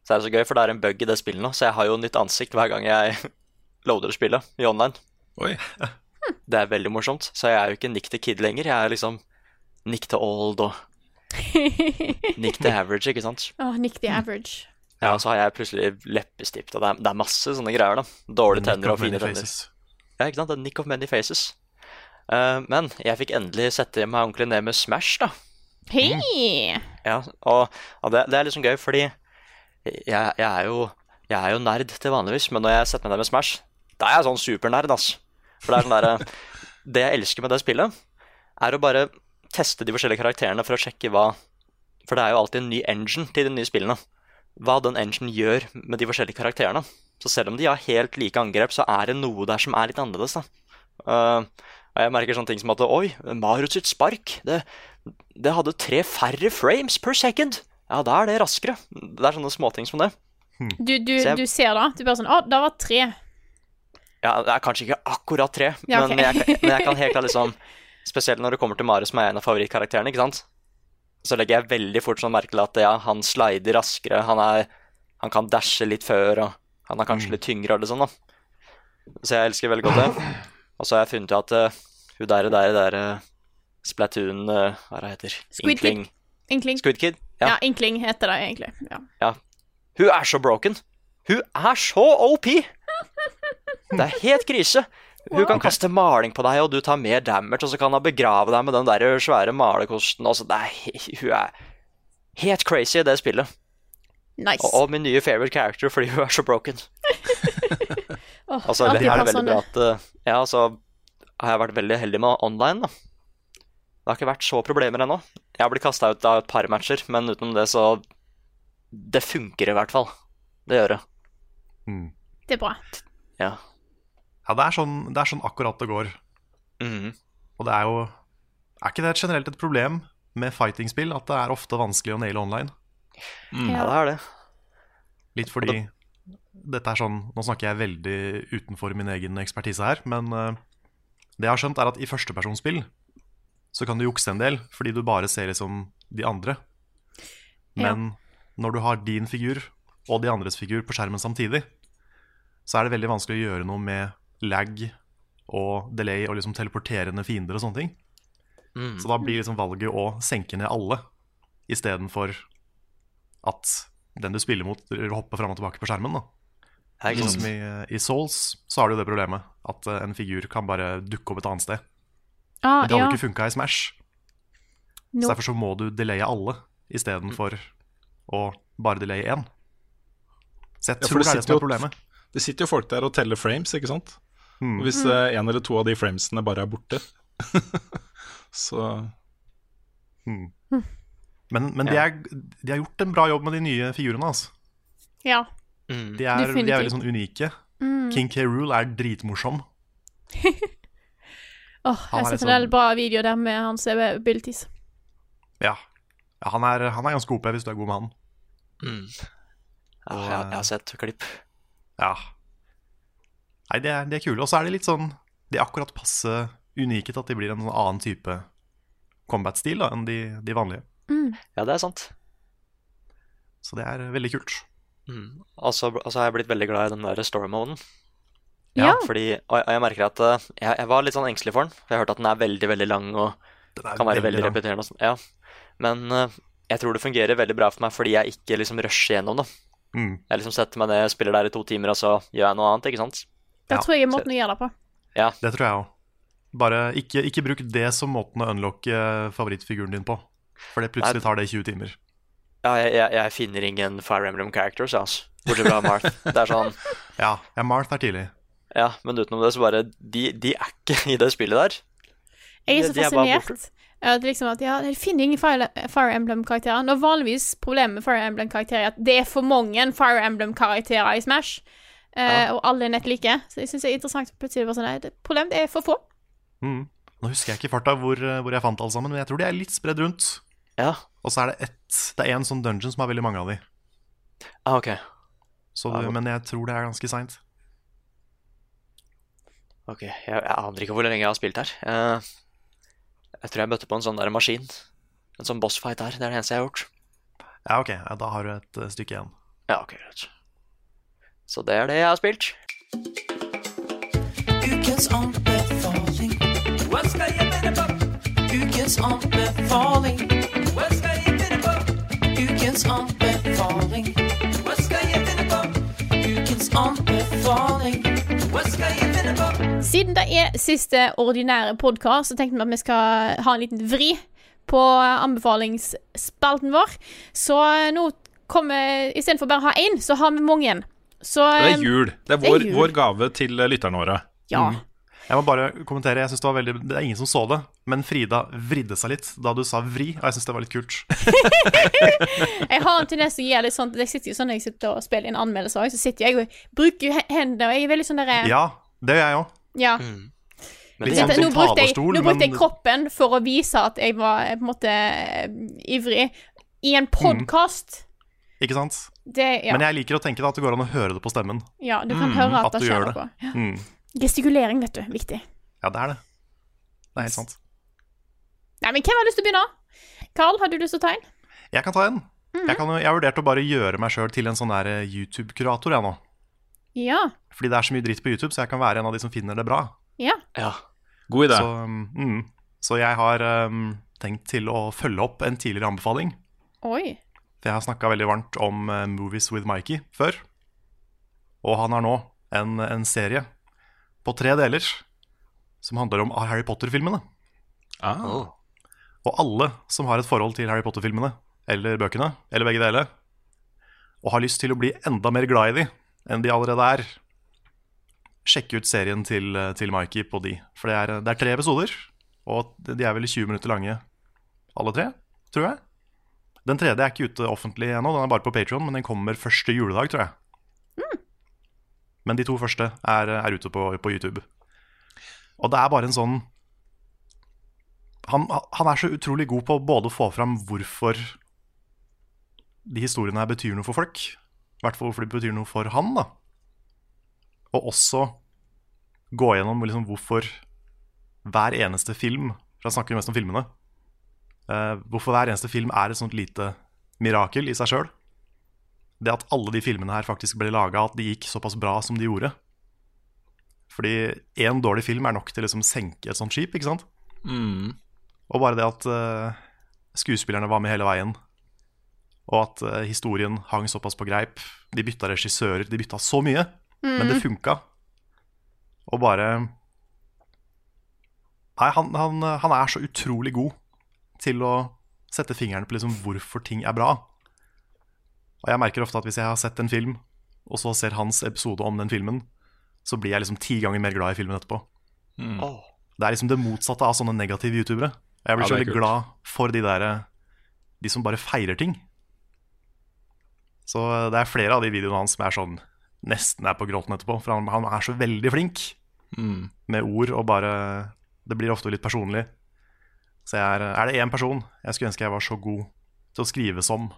Så er det så gøy, for det er en bug i det spillet nå, så jeg har jo nytt ansikt hver gang jeg [laughs] loader spillet i online. Oi, Det er veldig morsomt. Så jeg er jo ikke Nick the Kid lenger, jeg er liksom Nick the Old og [laughs] Nick the Average, ikke sant? Oh, Nick the Average. Ja, og så har jeg plutselig leppestift, og det er, det er masse sånne greier, da. Dårlige Nick tenner og fine tenner. Ja, ikke sant? Er Nick of many faces. Uh, men jeg fikk endelig sette meg ordentlig ned med Smash, da. Hei! Ja, og og det, det er sånn gøy, fordi jeg, jeg, er jo, jeg er jo nerd til vanligvis, men når jeg setter meg ned med Smash, da er jeg sånn supernerd, ass. For det er sånn derre [laughs] Det jeg elsker med det spillet, er å bare teste de forskjellige karakterene for å sjekke hva For det er jo alltid en ny engine til de nye spillene. Hva den engine gjør med de forskjellige karakterene. Så selv om de har helt like angrep, så er det noe der som er litt annerledes, da. Eh, og jeg merker sånne ting som at Oi, Mario sitt spark, det, det hadde tre færre frames per second. Ja, da er det raskere. Det er sånne småting som det. Du, du, Så jeg- du ser da. Du bare sånn Å, det var tre. Ja, det er kanskje ikke akkurat tre, Ja, okay. men, jeg, kan- men jeg kan helt [laughs] klart liksom Spesielt når det kommer til Mario, som er en av favorittkarakterene, ikke sant? Så legger jeg veldig fort sånn merke til at ja, han slider raskere, han er Han kan dashe litt før, og han er kanskje litt tyngre det sånn, da. Så jeg elsker veldig godt det. Og så har jeg funnet ut at uh, hun der, der, der uh, Splatoon uh, Hva er det heter? Squid Kid. Inkling. Inkling. Squid Kid? Ja. Ja. Inkling heter det egentlig. Ja. Hun er så broken. Hun er så OP! Det er helt krise. Hun kan kaste maling på deg, og du tar mer damage, og så kan hun begrave deg med den der svære malerkosten. Altså, det er, hun er helt crazy i det spillet. Nice. Og, og min nye favorite character fordi hun er så broken. [laughs] oh, Altså, er det er veldig passende. bra at eh, Ja, altså har jeg vært veldig heldig med online, da. Det har ikke vært så problemer ennå. Jeg har blitt kasta ut av et par matcher, men utenom det så Det funker i hvert fall. Det gjør det. Mm. Det er bra. Ja. Ja, det er, sånn, det er sånn akkurat det går. Mm. Og det er jo Er ikke det et generelt et problem med fighting-spill at det er ofte vanskelig å naile online? ja, det er det. Litt fordi dette er sånn Nå snakker jeg veldig utenfor min egen ekspertise her, men eh, det jeg har skjønt, er at i førstepersonsspill så kan du jukse en del fordi du bare ser liksom de andre. Men når du har din figur og de andres figur på skjermen samtidig, så er det veldig vanskelig å gjøre noe med lag og delay og liksom teleporterende fiender og sånne ting. Mm. Så da blir liksom valget å senke ned alle istedenfor at den du spiller mot, hopper fram og tilbake på skjermen. da Sånn som i, I Souls så har du jo det problemet at eh, en figur kan bare dukke opp et annet sted. Ah, Men det hadde ja. ikke funka i Smash. No. Så derfor så må du delaye alle istedenfor å bare delaye én. Så jeg Ja, tror det det er det som er jo- problemet. Det sitter jo folk der og teller frames, ikke sant? Mm. Hvis eh, en eller to av de framesene bare er borte, [laughs] så Mm. Men, men de, er, de har gjort en bra jobb med de nye figurene. Altså. ja. Mm. De, er, de er veldig sånn unike. Mm. King K. Rool er dritmorsom. [laughs] oh, jeg setter har sett en del sånn- bra video der med hans abilities. Ja. ja han, er, han er ganske OP hvis du er god med han. Mm. Ja, jeg, jeg har sett klipp. Ja. Nei, de er, de er kule. Og så er de litt sånn De er akkurat passe unike til at de blir en sånn annen type combat-stil enn de, de vanlige. Ja, det er sant. Så det er veldig kult. Mm. Og så har jeg blitt veldig glad i den der story-moden. Ja. Fordi, og jeg- og jeg merker at eh, jeg, jeg var litt sånn engstelig for den. For jeg har hørt at den er veldig veldig lang og kan være veldig veldig repeterende. og sånn. Ja. Men uh, jeg tror det fungerer veldig bra for meg fordi jeg ikke liksom rusher gjennom det. Mm. Jeg liksom setter meg ned, spiller der i to timer, og så gjør jeg noe annet. ikke sant? Det Ja, tror jeg er måten å gjøre det på. Ja. Det tror jeg òg. Bare ikke, ikke bruk det som måten å unlocke favorittfiguren din på. For det plutselig tar det 20 timer. Ja, jeg, jeg, jeg finner ingen Fire Emblem characters, altså. Bortsett fra Marth. [laughs] Det er sånn Ja, ja Marth er tidlig. Ja, men utenom det så bare De, de er ikke i det spillet der. Jeg er så de de fascinert. fascinert. At liksom at ja, jeg finner ingen Fire, Fire Emblem-karakterer. Nå vanligvis problemet med Fire Emblem-karakterer er at det er for mange Fire Emblem-karakterer i Smash, eh, og alle er nett like. Så jeg syns det er interessant plutselig bare sånn Nei, det problemet er for få. Mm. Nå husker jeg ikke i farta hvor, hvor jeg fant alle sammen, men jeg tror de er litt spredd rundt. Ja, Og så er det ett Det er én sånn dungeon som har veldig mange av de. ah, ok. Så ah, men jeg tror det er ganske seint. Ok, jeg, jeg aner ikke hvor lenge jeg har spilt her. Uh, jeg tror jeg møtte på en sånn der maskin. En sånn bossfight her. Det er det eneste jeg har gjort. Ja, ok. Ja, da har du et eh, stykke igjen. Ja, ok, greit. Så det er det jeg har spilt. Ukens anbefaling. Hva skal jeg finne på? Ukens anbefaling. Hva skal jeg finne på? Ukens anbefaling. Hva skal jeg finne på? Ukens anbefaling. Hva skal jeg finne på? Siden det er siste ordinære podkast, så tenkte vi at vi skal ha en liten vri på anbefalingsspalten vår. Så nå kommer Istedenfor bare å ha én, så har vi mange igjen. Så Det er eh, jul. Det er det er vår, gave til eh, lytterne våre. Ja. Jeg må bare kommentere, jeg synes det var veldig Det er ingen som så det, men Frida vridde seg litt da du sa vri, og jeg syns det var litt kult. [laughs] Jeg har en tendens til å gjøre litt sånn Jeg sitter jo sånn når jeg sitter og spiller inn anmeldelse òg, så sitter jeg og bruker he- hendene, og jeg er veldig sånn derre Ja, det gjør jeg òg. Ja. Mm. Litt sånn nå, som brukte jeg, talerstol, nå brukte jeg men- kroppen for å vise at jeg var eh, på en måte eh, ivrig. I en podkast Ikke sant? Det Ja, Men jeg liker å tenke da at det går an å høre det på stemmen. ja du kan høre at, at det du skjer noe. Ja. Mm. [laughs] Gestikulering, vet du. Viktig. Ja, det er det. Det er helt sant. Nei, men hvem har lyst til å begynne? Carl, har du lyst til å ta en? Jeg kan ta en. Mhm. Jeg, kan, jeg har vurdert å bare gjøre meg sjøl til en sånn der eh, YouTube-kurator, jeg nå. Ja. Fordi det er så mye dritt på YouTube, så jeg kan være en av de som finner det bra. Ja. ja. God idé. Så, um, mm, så jeg har um, tenkt til å følge opp en tidligere anbefaling. Oi. For jeg har snakka veldig varmt om eh, Movies with Mikey før. Og han har nå en, en serie på tre deler som handler om Harry Potter-filmene. Ah. Og alle som har et forhold til Harry Potter-filmene, eller bøkene, eller begge deler, og har lyst til å bli enda mer glad i de enn de allerede er, sjekk ut serien til, til Mikey på de. For det er, det er tre episoder, og de er vel 20 minutter lange, alle tre, tror jeg. Den tredje er ikke ute offentlig ennå, den er bare på Patreon, men den kommer første juledag, tror jeg. Men de to første er, er ute på, på YouTube. Og det er bare en sånn han, han er så utrolig god på både å få fram hvorfor de historiene her betyr noe for folk. I hvert fall hvorfor de betyr noe for han, da. Og også gå gjennom liksom hvorfor hver eneste film For han snakker jo mest om filmene. Eh, hvorfor hver eneste film er et sånt lite mirakel i seg sjøl. Det at alle de filmene her faktisk ble laga, at de gikk såpass bra som de gjorde. Fordi én dårlig film er nok til å liksom senke et sånt skip, ikke sant? Mm. Og bare det at uh, skuespillerne var med hele veien, og at uh, historien hang såpass på greip. De bytta regissører, de bytta så mye, men det funka. Og bare Nei, han, han, han er så utrolig god til å sette fingeren på liksom hvorfor ting er bra. Og jeg merker ofte at hvis jeg har sett en film, og så ser hans episode om den filmen, så blir jeg liksom ti ganger mer glad i filmen etterpå. Åh. Det er liksom det motsatte av sånne negative youtubere. Jeg blir Ja, så veldig glad for de der De som bare feirer ting. Så det er flere av de videoene hans som er sånn nesten er på gråten etterpå. For han, han er så veldig flink Mm. med ord og bare Det blir ofte litt personlig. Så er, er det én person jeg skulle ønske jeg var så god til å skrive som,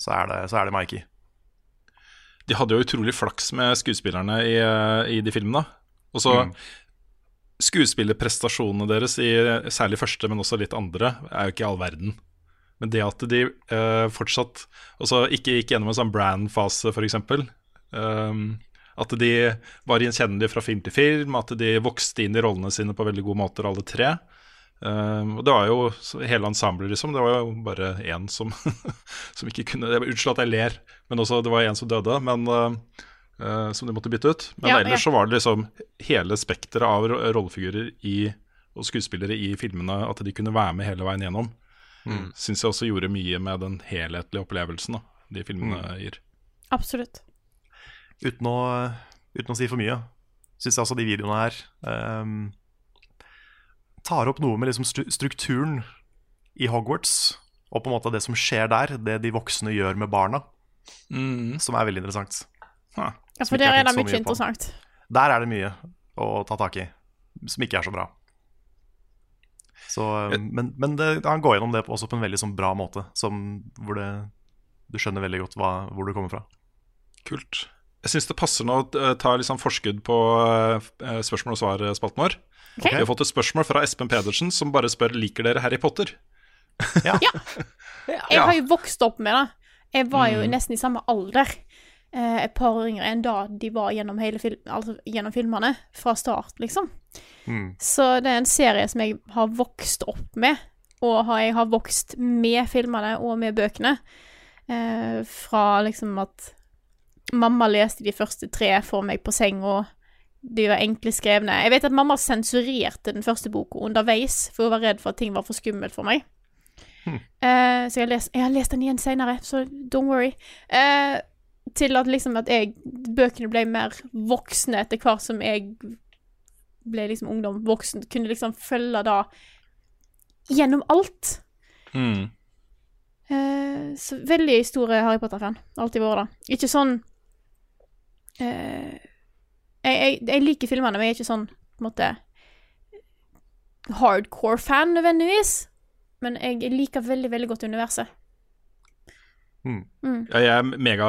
så er det, så er det Mikey. De hadde jo utrolig flaks med skuespillerne i, eh, i de filmene. Og så Mm. Skuespillerprestasjonene deres, i særlig første, men også litt andre, er jo ikke i all verden. Men det at de uh, fortsatt også ikke gikk gjennom en sånn brand-fase, f.eks. Um, at de var gjenkjennelige fra film til film, at de vokste inn i rollene sine på veldig gode måter, alle tre. Um, og det var jo hele ensemblet, liksom. Det var jo bare én som, [laughs] som ikke kunne det var- Unnskyld at jeg ler, men også det var én som døde. Men uh, uh, Som de måtte bytte ut. Men Ja, ellers ja. så var det liksom hele spekteret av rollefigurer i, og skuespillere i filmene, at de kunne være med hele veien gjennom. Mm. Syns jeg også gjorde mye med den helhetlige opplevelsen da, de filmene Mm. gir. Absolutt. Uten å, uten å si for mye, syns jeg også de videoene her ehm, tar opp noe med liksom strukturen i Hogwarts, og på en måte det som skjer der, det de voksne gjør med barna, Mm. som er veldig interessant. Ha. Ja, for der er det mye interessant. på. Der er det mye å ta tak i, som ikke er så bra. Så, men men det, han går gjennom det også på en veldig sånn bra måte, som, hvor det, du skjønner veldig godt hva, hvor du kommer fra. Kult. Jeg syns det passer nå å eh, ta sånn forskudd på eh, spørsmål og svar-spalten vår. Okay. Vi har fått et spørsmål fra Espen Pedersen som bare spør liker dere Harry Potter. Ja. [laughs] Jeg har jo vokst opp med det. Jeg var jo Mm. nesten i samme alder. Eh, et par år yngre enn da de var gjennom, hele film, altså gjennom filmene. Fra start, liksom. Mm. Så det er en serie som jeg har vokst opp med. Og har, jeg har vokst med filmene og med bøkene. Eh, fra liksom at mamma leste de første tre for meg på senga. De var enkle skrevne. Jeg vet at mamma sensurerte den første boka underveis, for hun var redd for at ting var for skummelt for meg. Eh, så jeg har, lest, jeg har lest den igjen senere, så don't worry. Uh, til at liksom at jeg Bøkene ble mer voksne etter hvert som jeg ble liksom ungdom, voksen. Kunne liksom følge da gjennom alt. Mm. Uh, så veldig stor Harry Potter-fan. Alltid vært det. Ikke sånn jeg, jeg, jeg liker filmene, men jeg er ikke sånn på en måte hardcore fan nødvendigvis. Men jeg liker veldig, veldig godt universet. Mm. Mm. Ja, jeg er mega,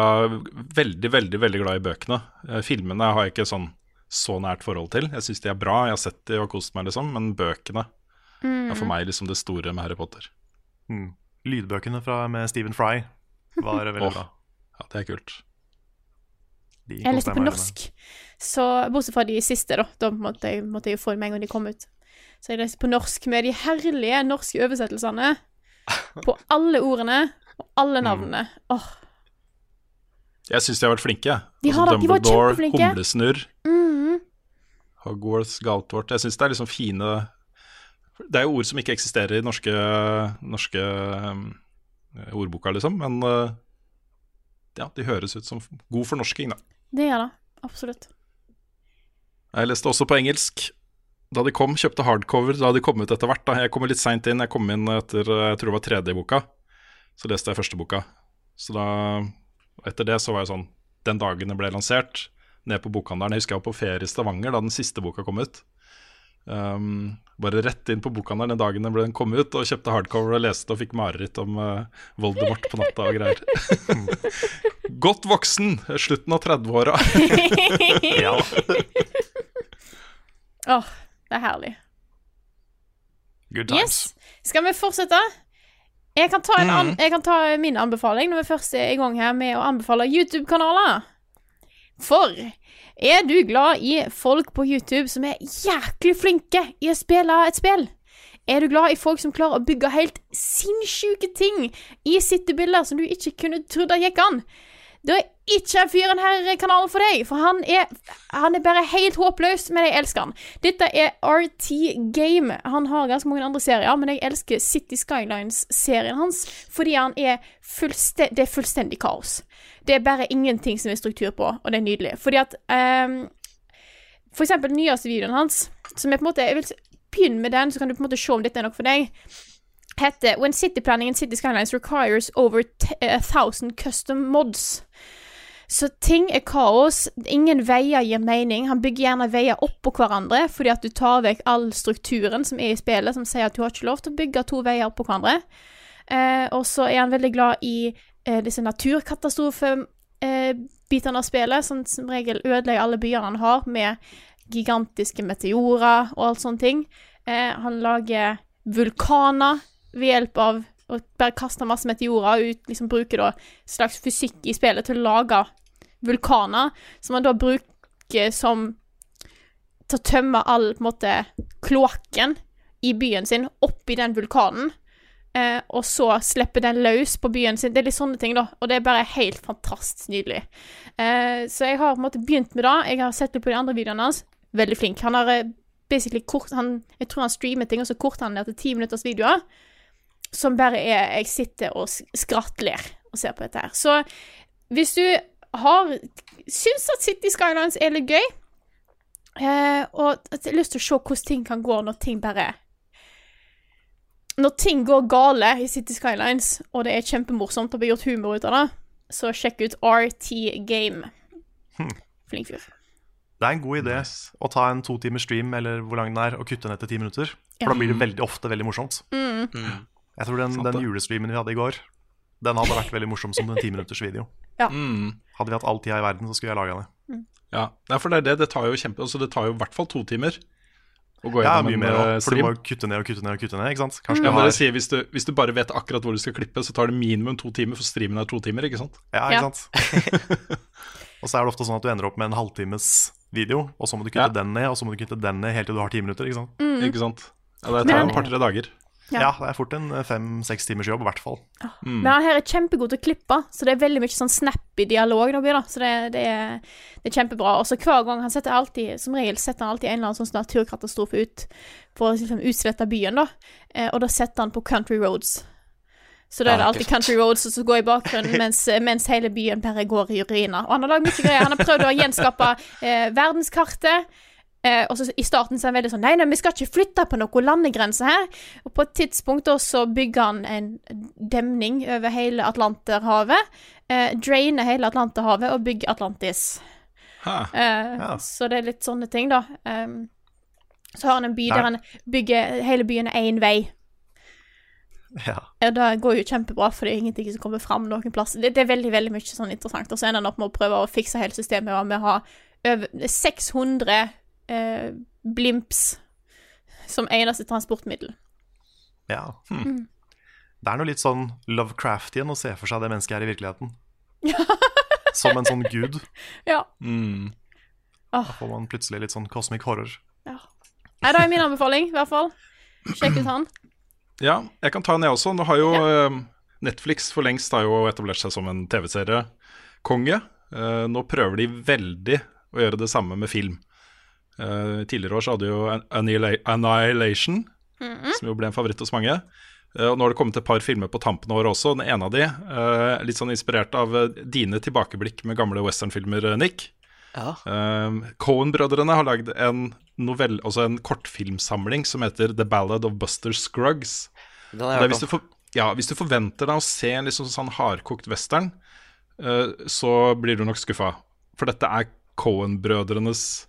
veldig, veldig veldig glad i bøkene. Eh, Filmene har jeg ikke sånn så nært forhold til. Jeg syns de er bra, jeg har sett de og kost meg, liksom. Men bøkene Mm. er for meg liksom det store med Harry Potter. Mm. Lydbøkene fra, med Stephen Fry var veldig oh. bra. Ja, det er kult. De Jeg leste på norsk, så bortsett fra de siste, da. Da måtte jeg, måtte jeg få dem med en gang de kom ut. Så jeg leste på norsk med de herlige norske oversettelsene [laughs] på alle ordene og alle navnene. Åh, Jeg syns de har vært flinke. De Altså har det, de var Dumbledore. Humlesnurr mm. Hogwarts, Galtvort Jeg syns det er liksom fine Det er jo ord som ikke eksisterer i norske, norske um, ordboka, liksom, men uh, ja, de høres ut som god fornorsking, da. Det gjør det. Absolutt. Jeg leste også på engelsk. Da de kom, kjøpte hardcover da de kom ut etter hvert. da Jeg kom litt seint inn. Jeg kom inn etter jeg tror det var tredje boka. Så leste jeg første boka. Så da Etter det så var jeg sånn Den dagen det ble lansert, ned på bokhandelen Jeg husker jeg var på ferie i Stavanger da den siste boka kom ut. Um, bare rett inn på bokhandelen den dagen den ble den kom ut, og kjøpte hardcover og leste og fikk mareritt om uh, Voldemort på natta og greier. [laughs] Godt voksen, slutten av 30-åra. [laughs] Ja. Åh, det er herlig. Good times. Yes. Skal vi fortsette? Jeg kan, ta en an jeg kan ta min anbefaling når vi først er i gang her med å anbefale YouTube-kanaler. For er du glad i folk på YouTube som er jæklig flinke i å spille et spill? Er du glad i folk som klarer å bygge helt sinnssyke ting i sittebilder som du ikke kunne trodd gikk an? Da er ikke fyren her kanalen for deg, for han er, han er bare helt håpløs, men jeg elsker han. Dette er RT Game. Han har ganske mange andre serier, men jeg elsker City Skylines-serien hans fordi han er fullste det er fullstendig kaos. Det er bare ingenting som er struktur på, og det er nydelig. Fordi at um, For eksempel den nyeste videoen hans, som er på en måte Jeg vil begynne med den, så kan du på en måte se om dette er noe for deg heter When city planning in city skylines requires over t- a thousand custom mods. Så ting er kaos. Ingen veier gir mening. Han bygger gjerne veier oppå hverandre fordi at du tar vekk all strukturen som er i spillet, som sier at du har ikke lov til å bygge to veier oppå hverandre. Eh, og så er han veldig glad i eh, disse naturkatastrofebitene eh, av spillet, som som regel ødelegger alle byene han har, med gigantiske meteorer og alt sånne ting. Eh, han lager vulkaner ved hjelp av å bare kaste masse meteorer ut, liksom bruke da slags fysikk i spillet til å lage vulkaner, som man da bruker som til å tømme all på en måte kloakken i byen sin oppi den vulkanen. Eh, og så slipper den løs på byen sin. Det er litt sånne ting, da. Og det er bare helt fantastisk nydelig. Eh, så jeg har på en måte begynt med det. Jeg har sett litt på de andre videoene hans. Veldig flink. Han har eh, basically kort han, Jeg tror han streamer ting, og så korter han ned til ti minutters videoer. Som bare er Jeg sitter og skrattler og ser på dette her. Så hvis du har Syns at City Skylines er litt gøy, eh, og at jeg har lyst til å se hvordan ting kan gå når ting bare Når ting går gale i City Skylines, og det er kjempemorsomt å bli gjort humor ut av det, så sjekk ut RT Game. Flink fyr. Det er en god idé å ta en to timers stream eller hvor lang den er, og kutte ned til ti minutter. For Ja. da blir det veldig ofte veldig morsomt. Mm. Jeg tror den, den julestreamen vi hadde i går, den hadde vært veldig morsom som en timinutters video. Ja. Mm. Hadde vi hatt all tida i verden, så skulle jeg laga det. Ja, for det er det. Det tar jo kjempe Altså det tar jo i hvert fall to timer å gå Ja, gjennom mye mer, eh, for du må må kutte ned og kutte ned og kutte ned. ikke sant? Kanskje Ja, men har det sier, hvis, du, hvis du bare vet akkurat hvor du skal klippe, så tar det minimum to timer, for streamen er to timer, ikke sant? Ja, Ja. ikke sant? [laughs] og så er det ofte sånn at du ender opp med en halvtimes video, og så må du kutte Ja. den ned, og så må du kutte den ned helt til du har ti minutter. ikke sant? Ikke sant? Ja, det tar jo et par-tre dager. Ja. Ja, det er fort en fem-seks timers jobb, i hvert fall. Mm. Men han her er kjempegod til å klippe, så det er veldig mye sånn snappy dialog. Da, da. Så det, det, er, det er kjempebra. Og så hver gang han setter alltid, som regel setter han alltid en eller annen sånn naturkatastrofe ut for å liksom, utslette byen, da. Eh, og da setter han på Country Roads. Så da er det alltid. Country Roads som går i bakgrunnen [laughs] mens, mens hele byen bare går i ruiner. Og han har lagd mye greier. Han har prøvd å gjenskape eh, verdenskartet. Eh, og så I starten så er han veldig sånn Nei, nei, vi skal ikke flytte på noen landegrense her. Og på et tidspunkt så bygger han en demning over hele Atlanterhavet. Eh, drainer hele Atlanterhavet og bygger Atlantis. Eh, Ja. Så det er litt sånne ting, da. Um, så har han en by Nei. der han bygger hele byen én vei. Ja. Ja, det går jo kjempebra, for det er ingenting som kommer fram noen plass. Det, det er veldig veldig mye sånn interessant. Og så ender han opp med å prøve å fikse hele systemet og med å ha over 600 eh, blimps som eneste transportmiddel. ja. Mm. Hm. Det er noe litt sånn Lovecraftian å se for seg det mennesket er i virkeligheten. [laughs] Som en sånn gud. Ja. Mm. Da får man plutselig litt sånn cosmic horror. ja. Nei, det er min anbefaling, i hvert fall. Sjekk ut han. Ja, jeg kan ta en jeg også. Nå har jo ja. Netflix for lengst har jo etablert seg som en TV-serie-konge. Eh, nå prøver de veldig å gjøre det samme med film. Eh, tidligere år så hadde jo Annihila- Annihilation, -hmm. som jo ble en favoritt hos mange. Uh, og nå har det kommet et par filmer på tampen av året også. Den ene av de, uh, litt sånn inspirert av dine tilbakeblikk med gamle westernfilmer, Nick. Ja. Cohen-brødrene har lagd en novell, altså en kortfilmsamling som heter The Ballad of Buster Scruggs. Hvis, du for, ja, hvis du forventer deg å se en liksom sånn hardkokt western, så blir du nok skuffa. For dette er Cohen-brødrenes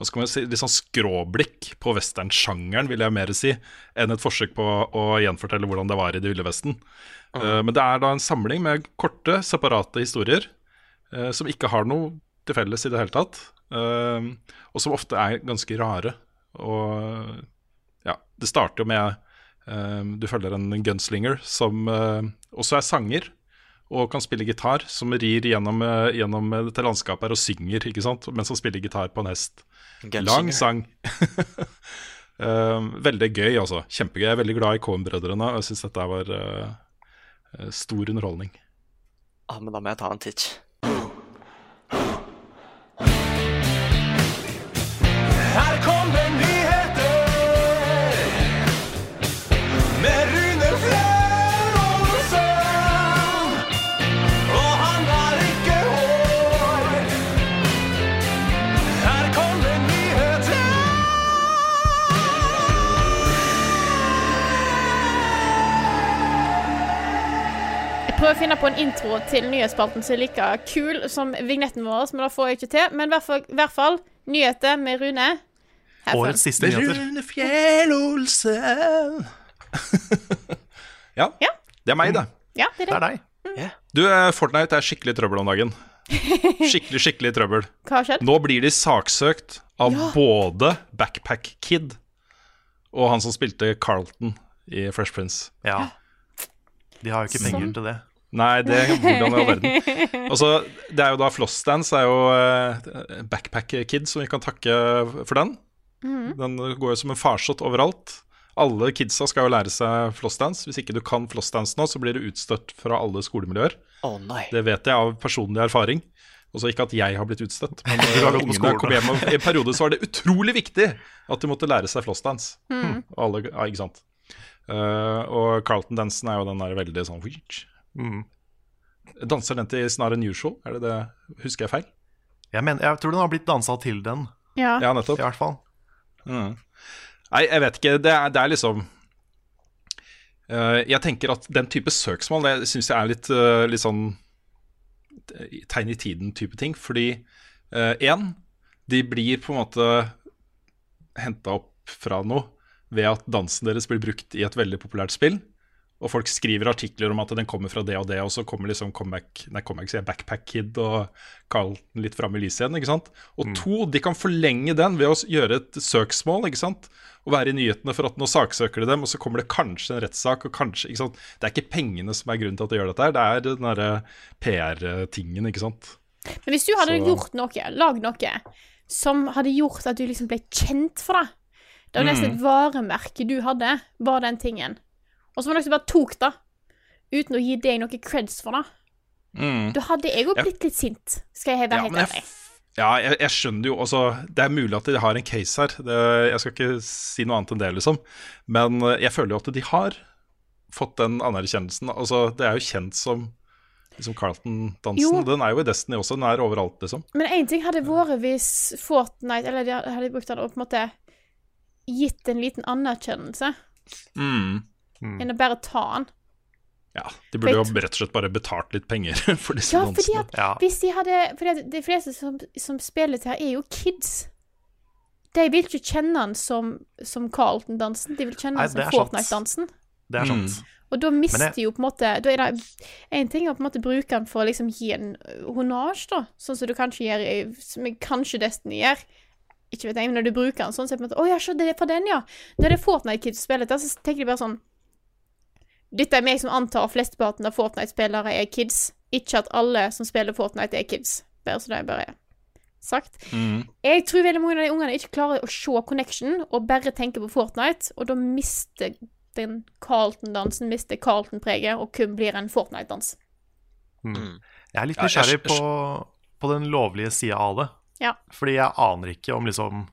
hva skal man si, litt sånn skråblikk på westernsjangeren, vil jeg mer si, enn et forsøk på å gjenfortelle hvordan det var i Det ville vesten. Eh, men det er da en samling med korte, separate historier uh, som ikke har noe til felles i det hele tatt, uh, og som ofte er ganske rare. Og ja, det starter jo med Du følger en gunslinger som også er sanger og kan spille gitar, som rir gjennom, eh, gjennom dette landskapet her og synger, ikke sant, mens han spiller gitar på en hest. Lang sang. uh, [laughs] veldig gøy, altså. Kjempegøy. Jeg er veldig glad i Cohen-brødrene, og jeg syns dette var eh, stor underholdning. Ah, men da må jeg ta en titt. Finne på en intro til nyhetsspalten som er like kul som vignetten vår, men det får jeg ikke til. Men i hvert fall, hvert fall nyheter med Rune. Årets siste nyheter. Rune Fjell-Olsen [laughs] ja, Ja. det er meg, det. Ja, det er Det det. er deg. Du, eh, Fortnite er skikkelig trøbbel om dagen. [laughs] Skikkelig, skikkelig trøbbel. Hva har skjedd? Nå blir de saksøkt av Ja. både Backpack Kid og han som spilte Carlton i Fresh Prince. Ja. De har jo ikke penger Sånn. til det. Nei, det hvordan i all verden. [laughs] Altså, det er jo da Flossdance er jo eh, Backpack Kid som vi kan takke for den. Mm. Den går jo som en farsott overalt. Alle kidsa skal jo lære seg flossdance. Hvis ikke du kan flossdance nå, så blir du utstøtt fra alle skolemiljøer. Oh, nei. Det vet jeg av personlig erfaring. Også ikke at jeg har blitt utstøtt, men [laughs] Du har på ungene skolen. kom hjem. Og I en periode så var det utrolig viktig at de måtte lære seg flossdance. Mm. Alle, ja, ikke sant. Uh, og Carlton-dansen er jo den der veldig sånn Mm. Danser den til snarere enn usual Er det det? Husker jeg feil? Jeg, mener, jeg tror den har blitt dansa til den, Ja. Ja, i nettopp. hvert fall. Mm. Nei, jeg vet ikke. Det er, det er liksom uh, Jeg tenker at den type søksmål Det syns jeg er litt, uh, litt sånn eh, tegn i tiden-type ting. Fordi én, de blir på en måte henta opp fra noe ved at dansen deres blir brukt i et veldig populært spill. Og folk skriver artikler om at den kommer fra det og det, og så kommer liksom comeback, nei, comeback sier jeg, Backpack Kid og Carlton litt fram i lyset igjen. ikke sant? Og to, de kan forlenge den ved å gjøre et søksmål, ikke sant? Og være i nyhetene for at nå saksøker de dem, og så kommer det kanskje en rettssak, og kanskje ikke sant? Det er ikke pengene som er grunnen til at de gjør dette her, det er den derre PR-tingen, ikke sant? Men hvis du hadde Så- gjort noe, lagd noe, som hadde gjort at du liksom ble kjent for det Det var nesten Mm. et varemerke du hadde, var den tingen. Og så var det noen som bare tok det, uten å gi deg noe creds for det. Mm. Da hadde jeg òg blitt litt sint, skal jeg være Ja, helt ærlig. ja, jeg, jeg skjønner jo altså, Det er mulig at de har en case her. Det, jeg skal ikke si noe annet enn det, liksom. Men eh, jeg føler jo at de har fått den anerkjennelsen. Altså, det er jo kjent som liksom Carlton-dansen. Den er jo i Destiny også. Den er overalt, liksom. Men én ting hadde vært hvis Fortnite Eller de hadde brukt det og på en måte gitt en liten anerkjennelse, Mm. Enn å bare ta den. Ja, De burde jo rett og slett bare betalt litt penger [laughs] for disse Ja, fordi at Ja. hvis de hadde Fordi at de fleste som, som spiller til her, er jo kids. De vil ikke kjenne han som, som Carlton-dansen, de vil kjenne Nei, han som det er sant. Fortnite-dansen. Det er Mm. Og da mister jeg- jo på en måte Da er det En ting er å på en måte bruke den for å liksom gi en ø, da. Sånn som du kanskje gjør Som kanskje Destiny gjør. Ikke vet jeg, men når du bruker den sånn, så er det på en måte Å ja, se, det er fra den, ja. Når det er Fortnite-kids spiller til, så tenker de bare sånn Dette er meg som antar at flesteparten av Fortnite-spillere er kids. Ikke at alle som spiller Fortnite, er kids. Bare så det er bare sagt. Mm. Jeg tror veldig mange av de ungene ikke klarer å se connection, og bare tenker på Fortnite, og da mister den Carlton-dansen mister Carlton-preget, og kun blir en Fortnite-dans. Mm. Jeg er litt nysgjerrig på, på den lovlige sida av det. Ja. Fordi jeg aner ikke om liksom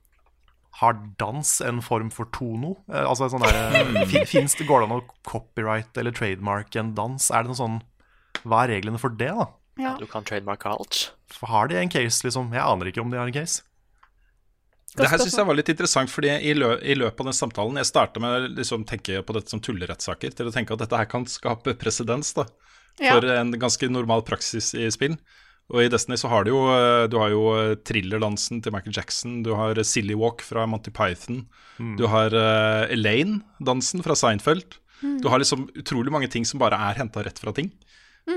har dans en form for tono? Eh, altså en sånn der, [laughs] fin, finnes det, Går det an å copyright eller trademark en dans? Er det noe sånn Hva er reglene for det, da? Ja. Du kan trademarke alt. Har de en case, liksom? Jeg aner ikke om de har en case. Det her syns jeg var litt interessant, fordi i, lø i løpet av den samtalen Jeg starta med å liksom, tenke på dette som tullerettssaker, til å tenke at dette her kan skape presedens for Ja. for en ganske normal praksis i spill. Og i Destiny så har du jo, eh, du har jo eh, thrillerdansen til Michael Jackson, du har eh, Silly Walk fra Monty Python, du har uh, Elaine-dansen fra Seinfeld. Du har liksom utrolig mange ting som bare er henta rett fra ting.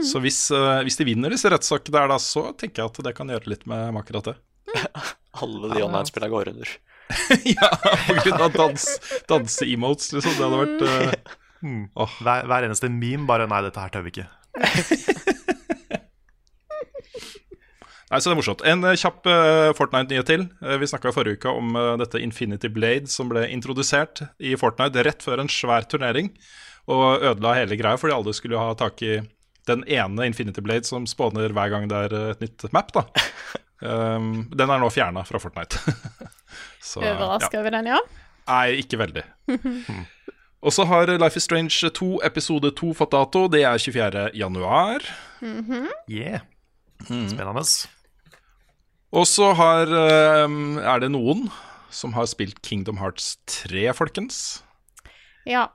Så hvis, uh, hvis de vinner disse rettssakene der, da, så tenker jeg at det kan gjøre litt med akkurat det. [laughs] Alle de online-spillene går under. [laughs] ja, på grunn av dans, danse-emotes, liksom. Det hadde vært eh, [laughs] oh. Hver, hver eneste meme bare Nei, dette her tør vi ikke. Nei, så det er morsomt. En eh, kjapp eh, Fortnite-nyhet til. Eh, vi snakka forrige uke om dette Infinity Blade som ble introdusert i Fortnite rett før en svær turnering, og ødela hele greia fordi alle skulle ha tak i den ene Infinity Blade som spawner hver gang det er et nytt map. da um, [laughs] Den er nå fjerna fra Fortnite. [laughs] Så, ja. Over den, ja. Nei, ikke veldig. [laughs] Og så har Life is Strange 2 episode 2 fått dato. Det er 24. januar. Yeah. Spennende. Og så har ehm, Er det noen som har spilt Kingdom Hearts 3, folkens? Ja.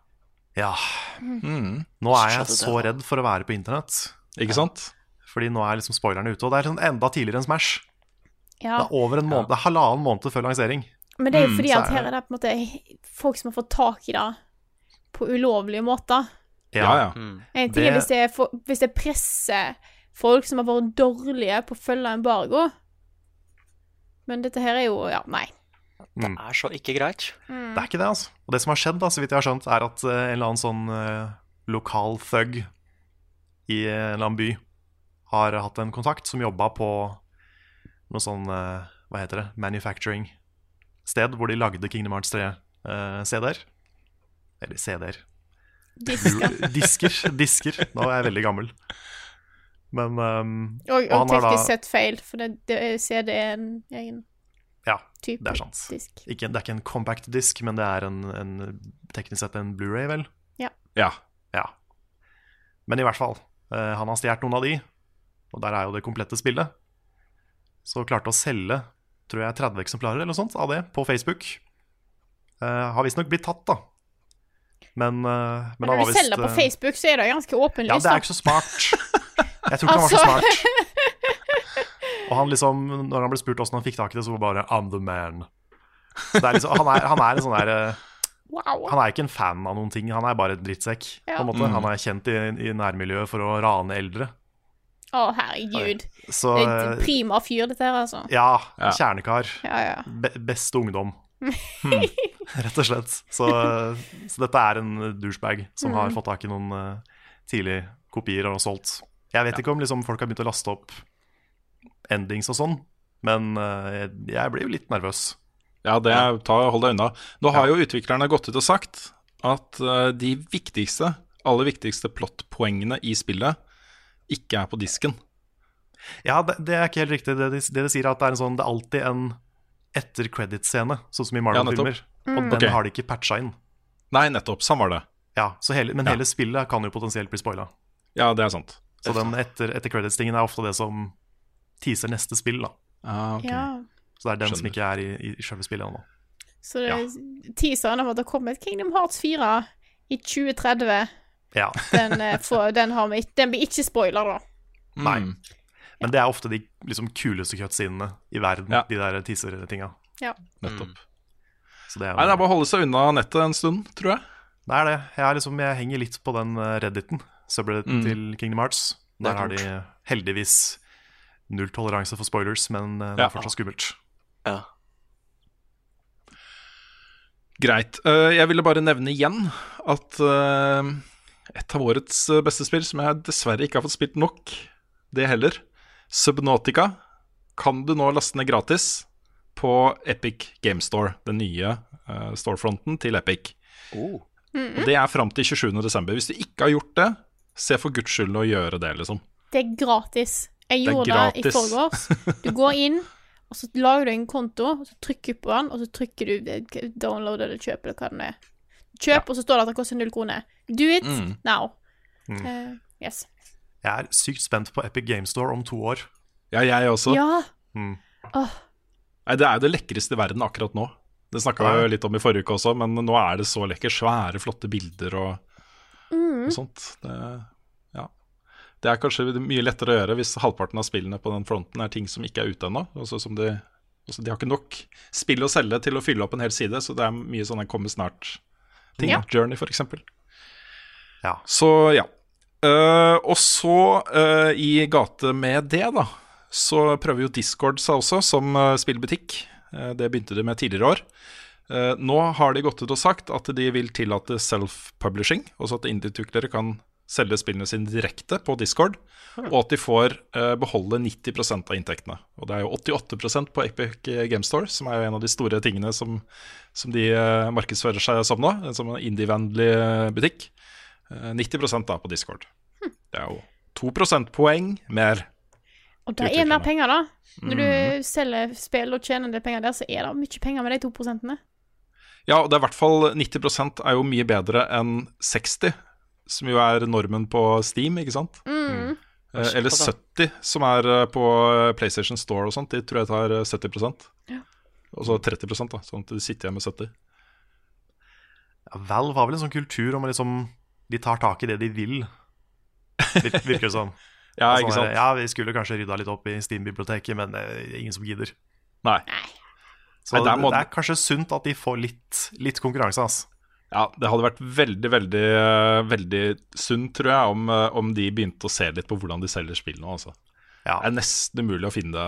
Ja. Nå er jeg så redd for å være på internett. Ikke sant? Fordi nå er liksom spoilerne ute, og det er sånn enda tidligere enn Smash. Det er over en måned, det er halvannen måned før lansering. Men det er jo Mm, fordi mm, at er her er det på en måte folk som har fått tak i det på ulovlige måter. Ja, ja. En ting er hvis det, er for, hvis det presser folk som har vært dårlige på å følge embargo. Men dette her er jo Ja, nei. Det er så ikke greit. Det er ikke det, altså. Og det som har skjedd, da, så vidt jeg har skjønt, er at eh, en eller annen sånn uh, lokal thug i en eller annen by har hatt en kontakt som jobba på noe sånn uh, Hva heter det? Manufacturing-sted hvor de lagde Kingdom Hearts 3 eh, CD-er. Eller CD-er. Disker. Disker. Disker. Nå er jeg veldig gammel. Men um, Og, Og han og har da- teknisk sett feil, for det, det CD er en egen ja, type det er sant. disk. Ikke, det er ikke en compact disk, men det er en, en teknisk sett en Blu-ray, vel? ja. Ja. Men i hvert fall, Uh, han har stjålet noen av de, og der er jo det komplette spillet. Så klarte å selge, tror jeg, 30 eksemplarer eller noe sånt av det på Facebook. Uh, har visstnok blitt tatt, da. Men, uh, men Men når du visst selger på Facebook, så er det ganske Ja, det er ikke så smart. [laughs] Jeg tror ikke han var så Altså. smart. Og han liksom, når han ble spurt åssen han fikk tak i det, så var det bare 'I'm the man'. Så det er liksom, han, er, han er en sånn der eh, Wow. Han er ikke en fan av noen ting, han er bare en drittsekk. Ja. På en måte. Han er kjent i, i nærmiljøet for å rane eldre. Å, herregud. Så Det er et prima fyr, dette her, altså. ja, Ja. kjernekar. Ja, ja. Be beste ungdom. [laughs] Rett og slett. Så, så dette er en douchebag som har fått tak i noen uh, tidlig kopier og solgt. Jeg vet ikke om liksom, folk har begynt å laste opp endings og sånn, men eh, jeg, jeg blir jo litt nervøs. Ja, det er, ta, hold deg unna. Nå har jo utviklerne gått ut og sagt at eh, de viktigste, aller viktigste plottpoengene i spillet ikke er på disken. Ja, det, det er ikke helt riktig. Det de, det de sier, er at det er, en sånn, det er alltid en etter credit-scene, sånn som i Ja, Marvel-filmer. nettopp. og den okay. har de ikke patcha inn. Nei, nettopp. Sånn var det. Ja, så hele, Men Ja. hele spillet kan jo potensielt bli spoila. Ja, det er sant. Så den etter, etter credits-tingen er ofte det som teaser neste spill. da Ah, okay. ja. Så det er den som ikke er i, i selve spillet ennå. Så det, teaseren av at det har kommet Kingdom Hearts 4 i 2030, Ja. den, for, den, har vi, den blir ikke spoiler, da. Nei. Mm. Men det er ofte de liksom, kuleste cutscenene i verden, Ja. de der teaser-tinga. Ja. Nettopp. Så det er, Nei, det er bare å holde seg unna nettet en stund, tror jeg. det er det. Jeg, er liksom, jeg henger litt på den eh, redditen, subredditen Mm. til Kingdom Hearts. Er Der har de heldigvis null toleranse for spoilers, men det det Ja. er fortsatt skummelt. Ja. Greit. Eh, jeg ville bare nevne igjen at eh, et av årets eh, beste spill, som jeg dessverre ikke har fått spilt nok, det heller, Subnautica, kan du nå laste ned gratis på Epic Game Store, den nye eh, storefronten til Epic. Oh. Og Det er fram til 27.12. Hvis du ikke har gjort det, se for guds skyld å gjøre det, liksom. Det er gratis. Jeg Det er gjorde det, i gratis. forgårs. Du går inn, Og så lager du en konto, og så trykker du på den, og så trykker du eh, download eller kjøp eller hva det er. Kjøp, og så står det at det koster null kroner. Do it Mm. now. Mm. Uh, yes. Jeg er sykt spent på Epic Game Store om to år. Ja, jeg også. Ja. Mm. Oh. Nei, det er jo det lekreste i verden akkurat nå. Det snakka vi litt om i forrige uke også, men nå er det så lekkert. Svære, flotte bilder og, Mm. og sånt. Det, ja. det er kanskje mye lettere å gjøre hvis halvparten av spillene på den fronten er ting som ikke er ute ennå. Altså som de, altså de har ikke nok spill å selge til å fylle opp en hel side, så det er mye sånne kommer snart-ting. Ja. Journey, for eksempel. Ja. Så ja. Uh, og så, uh, i gate med det, da, så prøver jo Discord seg også som uh, spillbutikk. Det begynte de med tidligere år. Eh, nå har de gått ut og sagt at de vil tillate self-publishing, altså at indie-tuklere kan selge spillene sine direkte på Discord, og at de får eh, beholde 90 av inntektene. Og det er jo 88% på Epic Game Store, som er jo en av de store tingene som, som de eh, markedsfører seg som nå, som en indie-vennlig butikk. Eh, 90 da på Discord. Det er jo 2 prosentpoeng mer. Og det er mer penger, da. Når du selger spill og tjener en del penger der, så er det mye penger med de to prosentene. Ja, og det er i hvert fall 90% er jo mye bedre enn 60, som jo er normen på Steam, ikke sant? Mm. Eh, eller 70, som er eh, på PlayStation Store og sånt. De tror jeg tar eh, 70 Ja. Og så 30 da, sånn at de sitter igjen med 70. Ja, Valve har vel en sånn kultur om å liksom De tar tak i det de vil, [laughs] virker det som. Ja, Altså, ikke sant? Ja, vi skulle kanskje rydda litt opp i Steam-biblioteket, men det er ingen som gidder. Nei. Så må det er kanskje sunt at de får litt, litt konkurranse, altså. Ja, det hadde vært veldig, veldig veldig sunt, tror jeg, om, eh, om de begynte å se litt på hvordan de selger spill nå. Altså. Ja. Det er nesten umulig å finne,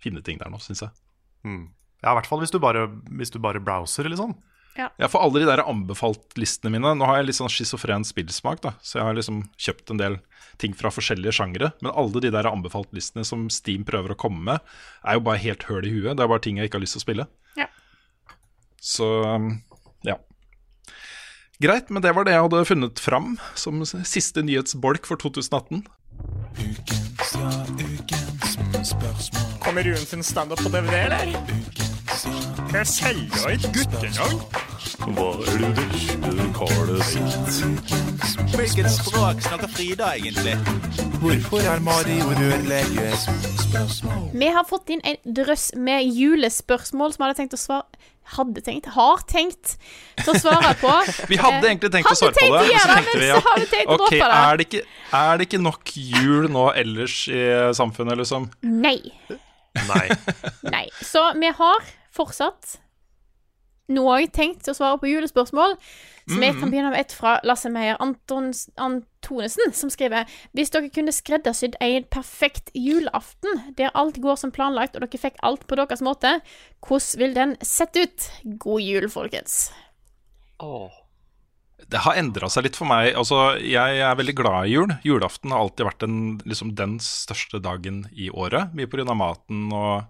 finne ting der nå, syns jeg. Mm. Ja, i hvert fall hvis du bare, hvis du bare browser, liksom. Ja. Ja, for alle de der anbefalt-listene mine Nå har jeg litt sånn schizofren spillsmak, da, så jeg har liksom kjøpt en del ting fra forskjellige sjangere. Men alle de der anbefalt-listene som Steam prøver å komme med, er jo bare helt høl i huet. Det er bare ting jeg ikke har lyst til å spille. Ja. Så um, ja. Greit, men det var det jeg hadde funnet fram som siste nyhetsbolk for 2018. Kommer Ruen sin standup på DVD, eller? Jeg selger et guttenavn. Hva er det beste karet sitt? Hvilket språk snakker Frida egentlig? Hvorfor er Mario rørlege? Vi har fått inn en drøss med julespørsmål som hadde tenkt å svare Hadde tenkt, har tenkt til å svare på. [laughs] Vi hadde Eh, egentlig tenkt å svare svare på det, å så tenkte vi vi tenkt å ok, droppe det. er det, ikke, er det ikke nok jul nå ellers i samfunnet, liksom? Nei. Nei. Nei. Så vi har fortsatt nå òg tenkt å svare på julespørsmål. Så vi Mhm. kan begynne med et fra Lasse Meyer Antons, Antonesen, som skriver Hvis dere kunne skreddersydd en perfekt julaften, der alt går som planlagt, og dere fikk alt på deres måte, hvordan vil den sett ut? God jul, folkens. Det har endra seg litt for meg. Altså, jeg er veldig glad i jul. Julaften har alltid vært den, liksom, den største dagen i året. Mye pga. maten og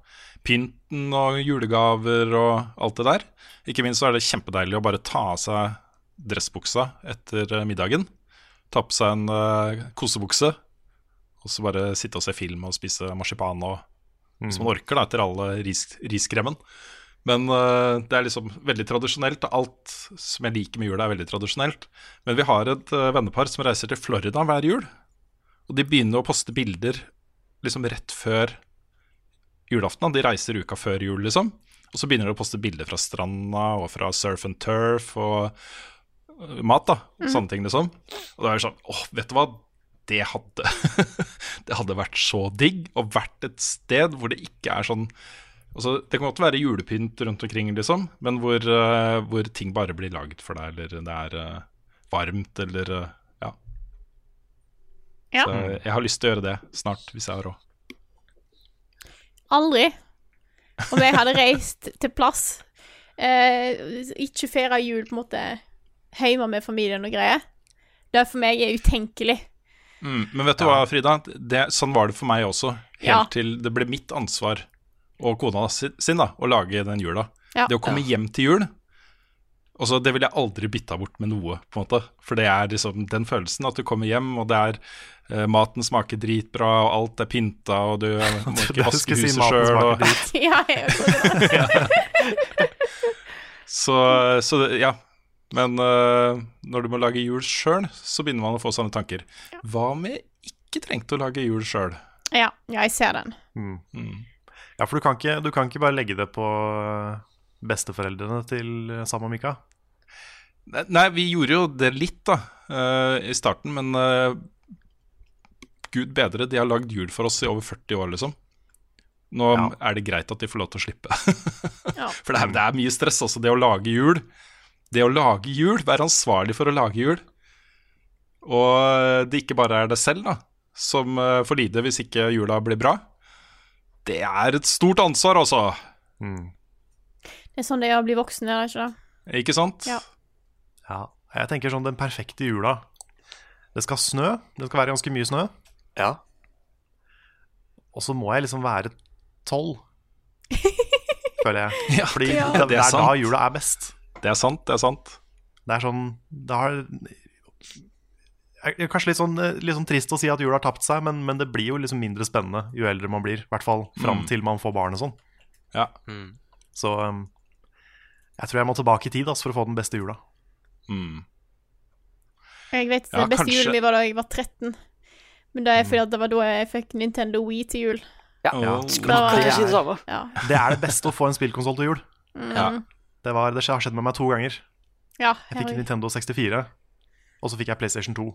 pynten og julegaver og alt det der. Ikke minst så er det kjempedeilig å bare ta av seg dressbuksa etter eh, middagen. Ta på seg en uh, kosebukse, og så bare sitte og se film og spise marsipan og Hvis man orker, da, etter alle ris riskremen. Men uh, det er liksom veldig tradisjonelt. Alt som jeg liker med jula, er veldig tradisjonelt. Men vi har et uh, vennepar som reiser til Florida hver jul. Og de begynner å poste bilder liksom rett før julaften. De reiser uka før jul, liksom. Og så begynner de å poste bilder fra stranda og fra surf and turf og øh, mat, da. Mm. Sånne ting, liksom. Og da er det sånn åh, vet du hva? Det hadde [laughs] Det hadde vært så digg å vært et sted hvor det ikke er sånn Altså, det kan godt være julepynt rundt omkring, liksom, men hvor, uh, hvor ting bare blir lagd for deg, eller det er uh, varmt, eller uh, ja. Ja. Så jeg har lyst til å gjøre det snart, hvis jeg har råd. Aldri. Om jeg hadde reist til plass, eh, ikke feira jul på en måte hjemme med familien og greier, det for meg er utenkelig. Mm, men vet du hva, Frida? Det, sånn var det for meg også. Helt Ja. til det ble mitt ansvar og kona sin da, å lage den jula. Ja. Det å komme hjem til jul Og så Det ville jeg aldri bytta bort med noe, på en måte. For det er liksom den følelsen at du kommer hjem, og det er eh, maten smaker dritbra, og alt er pynta, og du eh, [laughs] må ikke vaske si huset sjøl. smaker Og... drit. [laughs] Ja, jeg [laughs] Så, så det- ja. Men uh, når du må lage jul sjøl, så begynner man å få sånne tanker. Hva om jeg ikke trengte å lage jul sjøl? ja, ja, jeg ser den. Mm. Ja, for du kan, ikke, du kan ikke bare legge det på besteforeldrene til eh, Sam og Mika. Nei, vi gjorde jo det litt da uh, i starten, men uh, gud bedre, de har lagd jul for oss i over 40 år, liksom. Nå er det greit at de får lov til å slippe. [laughs] Ja. For det er, det er mye stress, altså. Det å lage jul. Det å lage jul, være ansvarlig for å lage jul. Og det ikke bare er det selv da som får lide hvis ikke jula blir bra. Det er et stort ansvar, altså. Det er sånn det er å bli voksen, er det ikke det? Ikke sant? Ja. Ja, jeg tenker sånn den perfekte jula. Det skal snø. Det skal være ganske mye snø. Ja. Og så må jeg liksom være tolv, [laughs] føler jeg. Ja, Fordi ja. det, Det det er er da jula er best. Det er sant, det er sant. Det er sånn Det har er Kanskje litt sånn, litt sånn trist å si at jula har tapt seg, men, men det blir jo liksom mindre spennende jo eldre man blir. I hvert fall fram Mm. til man får barn og sånn. Ja. Så um, jeg tror jeg må tilbake i tid altså, for å få den beste jula. Mm. Jeg vet Ja, Den beste kanskje- julen min var da jeg var 13. Men det er fordi at det var da jeg fikk Nintendo Wii til jul. Ja, Ja. skulle akkurat Det er- Ja. Det er det beste å få en spillkonsoll til jul. Mm. Ja. Det, var, det har skjedd med meg to ganger. Ja, Jeg fikk. Nintendo 64, og så fikk jeg PlayStation 2.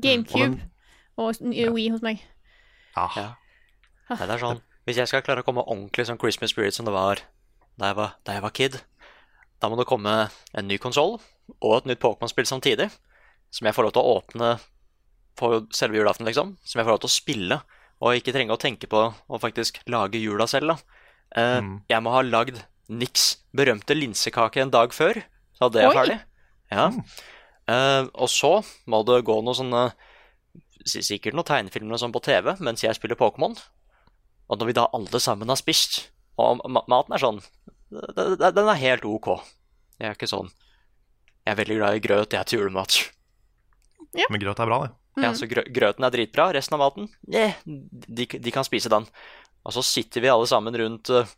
GameCube Og og n- Wii hos meg. Ja. Nei, det er sånn Hvis jeg skal klare å komme ordentlig sånn Christmas spirit som det var da jeg var, da jeg var kid, da må det komme en ny konsoll og et nytt Pokémon-spill samtidig, som jeg får lov til å åpne på selve julaften, liksom. Som jeg får lov til å spille, og ikke trenge å tenke på å faktisk lage jula selv, da. Eh, Jeg må ha lagd Nix berømte linsekake en dag før, så det er ferdig. Ja. Eh, og så må det gå noe sånne Sikkert noen tegnefilmer og sånn på TV mens jeg spiller Pokémon. Og når vi da alle sammen har spist, og ma maten er sånn Den er helt ok. Jeg er ikke sånn Jeg er veldig glad i grøt, jeg er til julemat. Men grøt er bra, det. Ja, så grø grøten er dritbra, resten av maten yeah, de, de kan spise den. Og så sitter vi alle sammen rundt uh,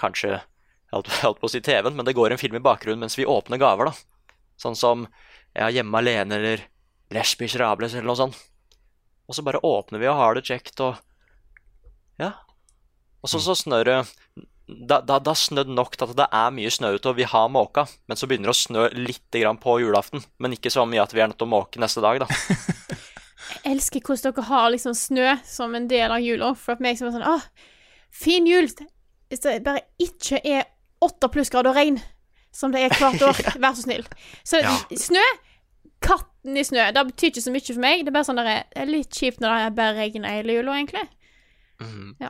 Kanskje [laughs] holdt på å si TV-en, men det går en film i bakgrunnen mens vi åpner gaver, da. Sånn som ja, Hjemme alene eller Les Miserables eller noe sånt. Og så bare åpner vi og har det kjekt og Ja. Og så, så snør det da, da, da snødd nok til at det er mye snø ute, og vi har måka. Men så begynner det å snø litt grann på julaften. Men ikke så mye at vi er nødt til å måke neste dag, da. [laughs] Jeg elsker hvordan dere har liksom snø som en del av jula. For at meg som er sånn Åh, fin jul! Hvis det bare ikke er åtte plussgrader og regn, som det er hvert år, [laughs] vær så snill. Så Ja. snø Katten i snø. Det betyr ikke så mye for meg. Det er bare sånn der, det er litt kjipt når det bare regn hele jula, egentlig. Ja.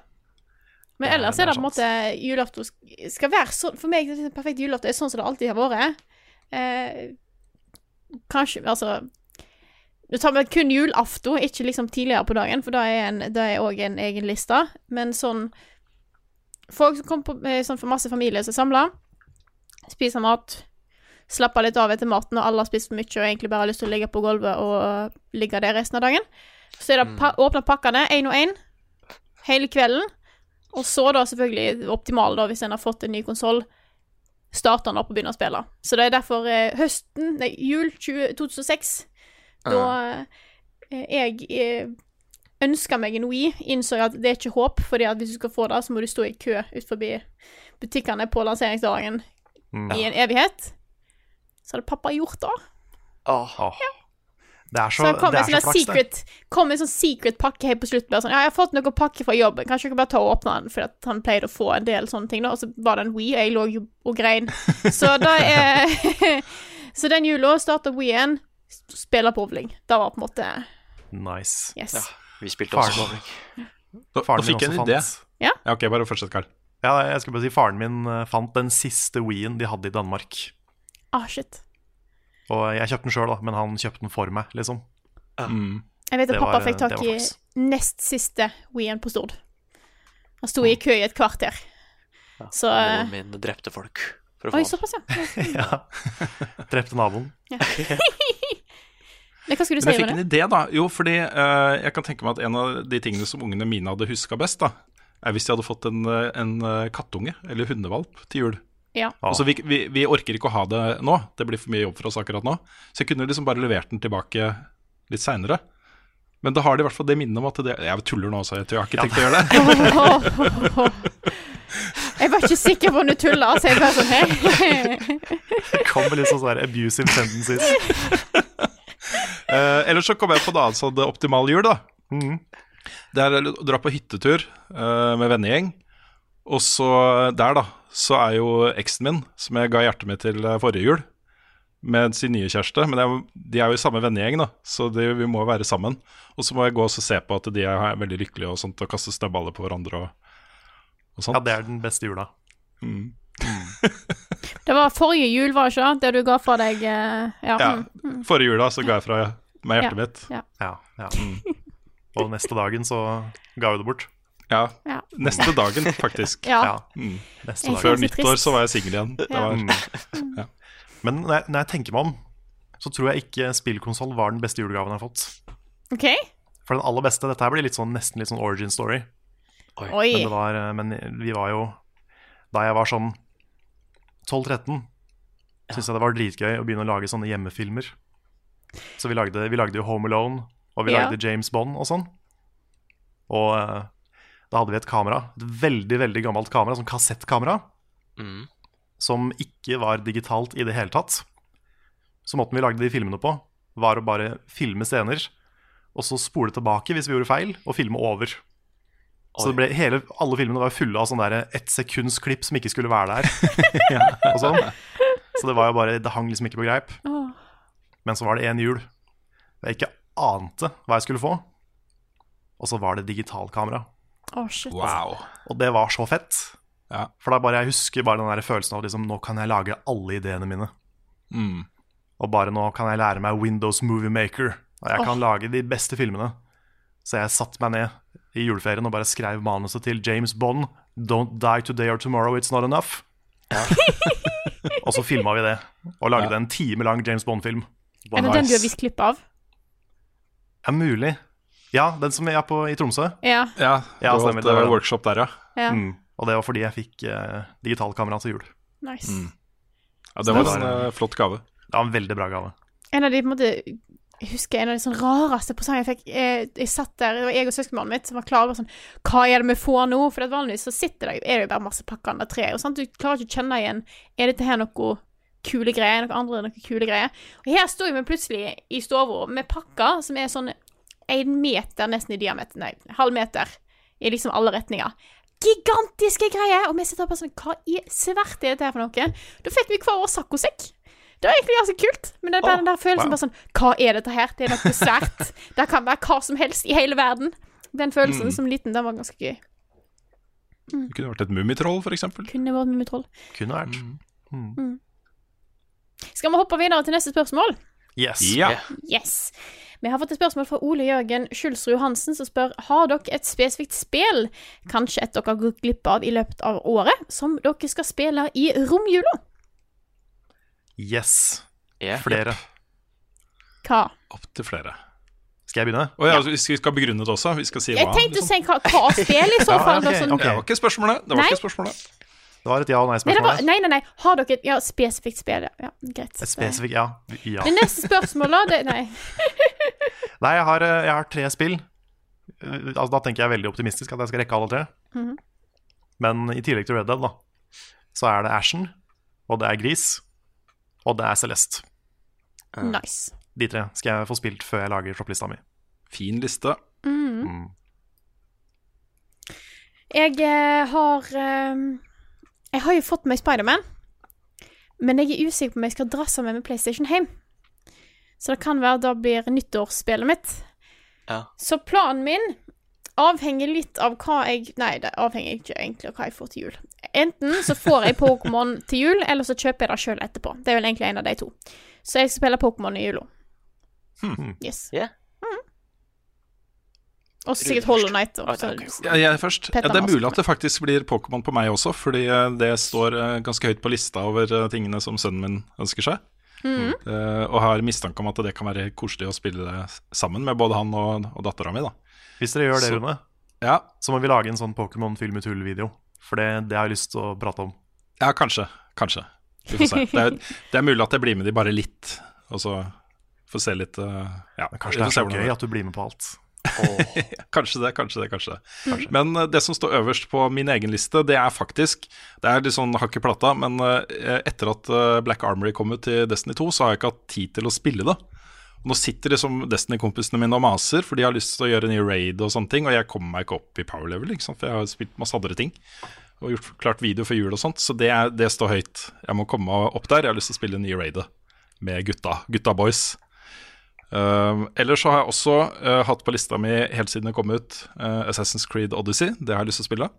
Men ellers er det på en måte julaften skal være sånn For meg det perfekt julaften er sånn som det alltid har vært. Eh, kanskje Altså Nå tar vi kun julaften, ikke liksom tidligere på dagen, for da er det er òg en egen liste. Men sånn Folk som kommer på eh, sånn for masse familie som er samla, spiser mat, slapper litt av etter maten, og alle har spist for mye og egentlig bare har lyst til å ligge på gulvet og ligge der resten av dagen. Så er det pa åpne pakkene én og én hele kvelden. Og så da selvfølgelig optimalt, da, hvis en har fått en ny konsoll, starter den opp og begynner å spille. Så det er derfor eh, høsten, nei, jul 20, 2006, da eh, jeg eh, ønska meg en Wii, innså jeg at det er ikke håp, fordi at hvis du skal få det, så må du stå i kø ut forbi butikkene på lanseringsdagen Mm. i en evighet. Så hadde pappa gjort det. Åh. Det er så, Så det kom det en er sånn så flaks, det. kom en sånn secret pakke helt på slutten. Sånn, ja, jeg har fått noe pakke fra jobben, kanskje jeg kan bare ta og åpne den, for at han pleide å få en del sånne ting, da, og så var det en Wii, og jeg lå jo og grein. [laughs] Så da er [laughs] Så den jula starta We-en, spiller bowling. Det var på en måte Nice. Yes. Ja, vi spilte også bowling. Nå, Faren nå min fikk jeg en idé. fant- Ja? ok, bare fortsett, Karl. Ja, jeg skulle bare si Faren min eh, fant den siste Wii-en de hadde i Danmark. Ah, shit. Og jeg kjøpte den sjøl, men han kjøpte den for meg, liksom. Mm. Jeg vet at pappa var- fikk tak i nest siste Wii-en på Stord. Han sto i kø i et kvarter. Så eh, Moren min drepte folk For å få Oi, såpass, ja. [laughs] ja. Drepte naboen. [laughs] Men hva skulle du Men si, jeg fikk en idé, da. Jo, fordi uh, jeg kan tenke meg at en av de tingene som ungene mine hadde huska best, da, er hvis de hadde fått en, eh, en eh, kattunge eller hundevalp til jul. Ja. Altså, vi, vi, vi orker ikke å ha det nå, det blir for mye jobb for oss akkurat nå. Så jeg kunne liksom bare levert den tilbake litt seinere. Men da har de i hvert fall det minnet om at det Jeg tuller nå, så jeg, tror jeg har ikke tenkt å gjøre det. [laughs] Jeg var ikke sikker på om du tulla, så jeg bare sånn hei. Kommer litt sånn sånn der abusive tendencies. uh, [laughs] ellers så kom jeg på det altså det optimale jul, da. Mm. Det er å dra på hyttetur uh, med vennegjeng. Og så der, da, så er jo eksen min, som jeg ga hjertet mitt til eh, forrige jul, med sin nye kjæreste. Men det er, de er jo i samme vennegjeng, da, så de, vi må være sammen. Og så må jeg gå og se på at de er veldig lykkelige og sånt, og kaste snøballer på hverandre og, og sånt. Ja, det er den beste jula. Mm. Det var forrige jul, var det ikke? det? Du ga fra deg eh, Ja. Ja, mm, mm. forrige jula så ga jeg fra meg hjertet Ja, mitt. ja. Ja, ja. Og neste dagen så ga vi det bort. Ja. Ja. Neste dagen, faktisk. Ja. Mm. Neste dag. Før nyttår så var jeg singel igjen. Det Ja. var, Mm. ja. Men når jeg, når jeg tenker meg om, så tror jeg ikke spillkonsoll var den beste julegaven jeg har fått. OK? For den aller beste Dette her blir litt sånn, nesten litt sånn origin story. Oi. Men, det var, eh, men vi var jo Da jeg var sånn 12-13, syntes jeg det var dritgøy å begynne å lage sånne hjemmefilmer. Så vi lagde, vi lagde jo Home Alone, og vi Ja. lagde James Bond og sånn. Og eh, da hadde vi et kamera, et veldig, veldig gammelt kamera, som kassettkamera, Mm. som ikke var digitalt i det hele tatt. Så måten vi lagde de filmene på, var å bare filme scener, og så spole tilbake hvis vi gjorde feil, og filme over. Så det ble, hele, alle filmene var fulle av sånne der ett sekunds som ikke skulle være der. [laughs] og sånn. Så det var jo bare, det hang liksom ikke på greip. Åh. Men så var det en jul jeg ikke ante hva jeg skulle få. Og så var det digitalkamera. Å, shit. Wow. Og det var så fett. Ja. For da bare, jeg husker bare den der følelsen av liksom, nå kan jeg lage alle ideene mine. Mm. Og bare nå kan jeg lære meg Windows Movie Maker. Og jeg kan lage de beste filmene. Så jeg satte meg ned i juleferien og bare skrev manuset til James Bond. Don't die today or tomorrow, it's not enough. [laughs] og så filma vi det, og lagde Ja. en time lang James Bond-film. Er det den du har vist klipp av? Er mulig. Ja, den som er på i Tromsø. Ja. Ja, var stemmer, det var eh, workshop der, ja. ja. Mm. Og det var fordi jeg fikk uh, digitalkamera til jul. Nice. Mm. ja det var en uh, flott gave. Det var en veldig bra gave. En av de på en måte Jeg husker en av de sånn rareste presangene jeg fikk. Jeg, jeg satt der, det var jeg og søskenbarnet mitt som var klare over sånn Hva er det vi får nå? For det er vanligvis så sitter det, er det jo bare masse pakker under treet. Og sant? Du klarer ikke å kjenne igjen Er dette her noe kule greier? Noe andre noe kule greier? Og her står vi plutselig i stua med pakker som er sånn en meter nesten i diameter, nei, halv meter i liksom alle retninger. Gigantiske greier! Og vi sitter bare sånn Hva i svært er dette her for noe? Da fikk vi hver vår saccosekk. Det var egentlig ganske kult, men det er bare oh, den der følelsen wow. bare sånn Hva er dette her? Det er noe svært. [laughs] Det kan være hva som helst i hele verden. Den følelsen Mm. som liten, den var ganske gøy. Det kunne vært et mummitroll, for eksempel. Kunne vært Mummitroll. Kunne vært. Mm. Skal vi hoppe videre til neste spørsmål? Yes. Yeah. Yes. Vi har fått et spørsmål fra Ole Jørgen Skjulsrud Hansen, som spør Har dere et spesifikt spill, kanskje et dere har gått glipp av i løpet av året, som dere skal spille i romjula? Yes. Yeah. Flere. Hva? Opptil flere. Skal jeg begynne? Oh, ja, altså, vi skal begrunne det også? Vi skal si Jeg hva? tenkte å liksom. si hva, hva spill, i så fall. ja, okay, okay. Det var ikke spørsmålet. Det var Nei. ikke spørsmålet. Det var et ja- og nei spørsmål der. nei-spørsmål. nei, nei, nei. Har dere et ja, spesifikt spill? Ja, ja greit. Et spesifikt ja. ja. Det neste spørsmålet, det Nei. [laughs] Nei, jeg har, eh, jeg har tre spill. Eh, Altså, da tenker jeg veldig optimistisk at jeg skal rekke alle tre. Mhm. Men i tillegg til Red Dead, da, så er det Ashen, og det er Gris, og det er Celeste. Nice. De tre skal jeg få spilt før jeg lager topplista mi. Fin liste. Mhm. Mm. Jeg eh, har eh, Jeg har jo fått meg Spiderman, men jeg er usikker på om jeg skal dra sammen med PlayStation hjem. Så det kan være da blir nyttårsspillet mitt. Ja. Så planen min avhenger litt av hva jeg Nei, det avhenger ikke egentlig av hva jeg får til jul. Enten så får jeg Pokémon [laughs] til jul, eller så kjøper jeg det sjøl etterpå. Det er vel egentlig en av de to. Så jeg skal spille Pokémon i jula. Hmm. Yes. Ja. Og sikkert Hollow Ah, Ja, jeg først. Ja, det er mulig at det faktisk blir Pokémon på meg også, fordi eh, det står eh, ganske høyt på lista over eh, tingene som sønnen min ønsker seg. Mm. Uh, og har mistanke om at det kan være koselig å spille det sammen med både han og, og dattera mi. da. Hvis dere gjør det, Så- Rune, Ja. så må vi lage en sånn Pokémon Film i tull-video. For det, det har jeg lyst til å prate om. Ja, kanskje. Kanskje. Vi får se. Det er, det er mulig at jeg blir med de bare litt, og så får se litt uh, ja, Kanskje det er så gøy at du blir med på alt. [laughs] kanskje det, kanskje det, kanskje det. Men eh, det som står øverst på min egen liste, det er faktisk Det er litt sånn hakk i plata, men eh, etter at eh, Black Armory kom ut til Destiny 2, så har jeg ikke hatt tid til å spille det. Og Nå sitter liksom Destiny-kompisene mine og maser, for de har lyst til å gjøre ny raid og sånne ting, og jeg kommer meg ikke opp i power level, for jeg har spilt masse andre ting. Og gjort klart video for jul og sånt, så det, er, det står høyt. Jeg må komme meg opp der. Jeg har lyst til å spille nye raidet med gutta, gutta boys. Uh, ellers så har jeg også uh, hatt på lista mi helt siden det kom ut uh, Assassin's Creed Odyssey. Det har jeg lyst til å spille.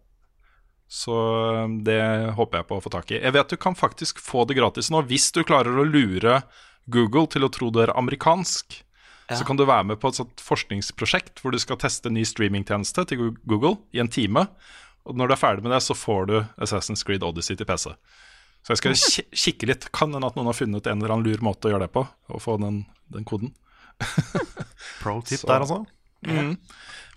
Så eh, det håper jeg på å få tak i. Jeg vet du kan faktisk få det gratis nå hvis du klarer å lure Google til å tro du er amerikansk. Ja. Så kan du være med på et sånt forskningsprosjekt hvor du skal teste en ny streamingtjeneste til Google i en time. Og når du er ferdig med det, så får du Assassin's Creed Odyssey til PC. Så jeg skal kikke litt. Kan hende at noen har funnet en eller annen lur måte å gjøre det på, og få den, den koden. [laughs] Pro tip Så- der, altså. Mm.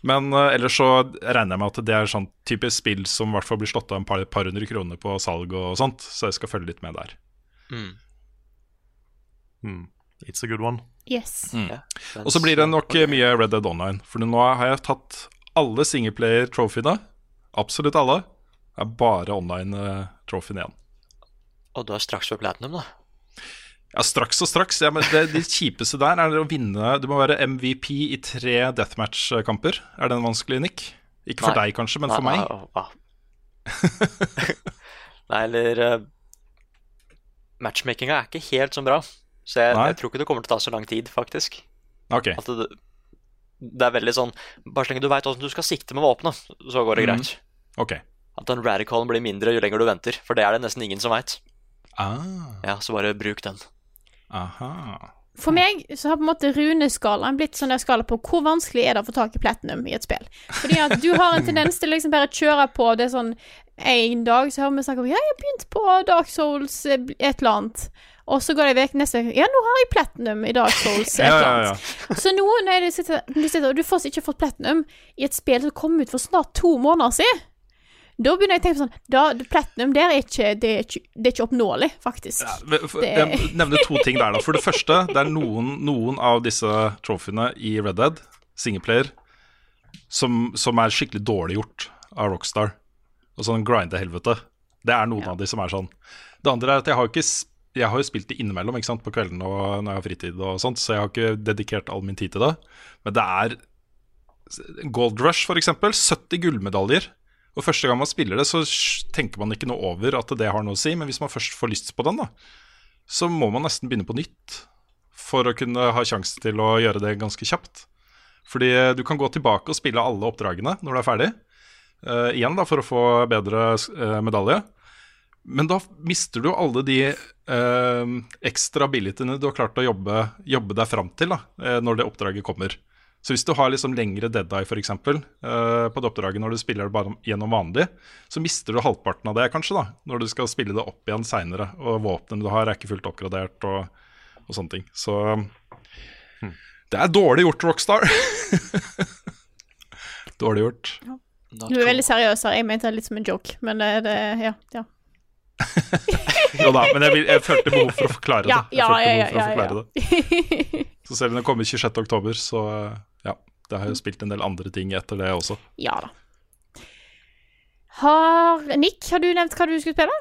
Men uh, ellers så regner jeg med at det er sånn typisk spill som i hvert fall blir slått av en par, par hundre kroner på salg og sånt, så jeg skal følge litt med der. Mm. Mm. It's a good one. Yes. Mm. Ja, Og så blir det nok eh, mye Red Dead Online, for nå har jeg tatt alle singleplayer-trophyene. Absolutt alle. Det er bare online-trophyene igjen. Og du er straks på platinum, da. Ja, straks og straks. Ja, men det, det kjipeste der er å vinne Du må være MVP i tre deathmatch-kamper. Er den vanskelig, Nick? Ikke for Nei. deg, kanskje, men Nei, for meg. nei. [laughs] Nei, eller uh, Matchmakinga er ikke helt så bra. Så jeg, jeg tror ikke det kommer til å ta så lang tid, faktisk. Ok. At det, det er veldig sånn Bare så lenge du veit åssen du skal sikte med våpenet, så går det mm. greit. Okay. At den radicalen blir mindre jo lenger du venter, for det er det nesten ingen som veit. Ah, Ja, så bare bruk den. Aha. For meg så har på en måte runeskalaen blitt sånn der skala på hvor vanskelig er det å få tak i platinum i et spill. Fordi at du har en tendens til liksom bare kjøre på det er sånn En dag så hører vi snakke om Ja, jeg har begynt på Dark Souls eh, et eller annet. Og så går det vekk neste uke Ja, nå har jeg platinum i Dark Souls et eller eller ja, annet. ja. Så nå når du sitter, de sitter og du får ikke fått platinum i et spill som kom ut for snart to måneder siden, da begynner jeg å tenke på sånn da, Platinum der er ikke, det er ikke, det er ikke oppnåelig, faktisk. Ja, for- Det- Jeg nevner to ting der. da For det første, det er noen, noen av disse trophyene i Red Dead, singleplayer, som, som er skikkelig dårlig gjort av Rockstar. Og sånn grinde helvete. Det er noen av de som er sånn. Det andre er at jeg har, ikke, jeg har jo spilt det innimellom ikke sant, på kvelden og når jeg har fritid, og sånt, så jeg har ikke dedikert all min tid til det. Men det er Gold Rush, eksempel. 70 gullmedaljer. Og første gang man spiller det, så tenker man ikke noe over at det har noe å si. Men hvis man først får lyst på den, da, så må man nesten begynne på nytt for å kunne ha sjanse til å gjøre det ganske kjapt. Fordi eh, du kan gå tilbake og spille alle oppdragene når du er ferdig. uh, igjen da, for å få bedre uh, medalje. Men da mister du alle de uh, ekstra abilityene du har klart å jobbe, jobbe deg fram til da, når det oppdraget kommer. Så hvis du har liksom lengre dead eye f.eks. Uh, på det oppdraget når du spiller det bare gjennom vanlig, så mister du halvparten av det kanskje da, når du skal spille det opp igjen seinere. Og våpnene du har er ikke fullt oppgradert og, og sånne ting. Så hmm. det er dårlig gjort, Rockstar. [laughs] dårlig gjort. Du er veldig seriøs her. Jeg mente det litt som en joke, men det, det Ja. ja. [laughs] Jo da, men jeg, vil, jeg følte behov for å forklare det. Ja, ja, ja, ja, ja. det. [laughs] Så selv om det kommer 26. oktober, så ja. Det har jo spilt en del andre ting etter det også. Ja da. Har Nick, har du nevnt hva du skulle spille?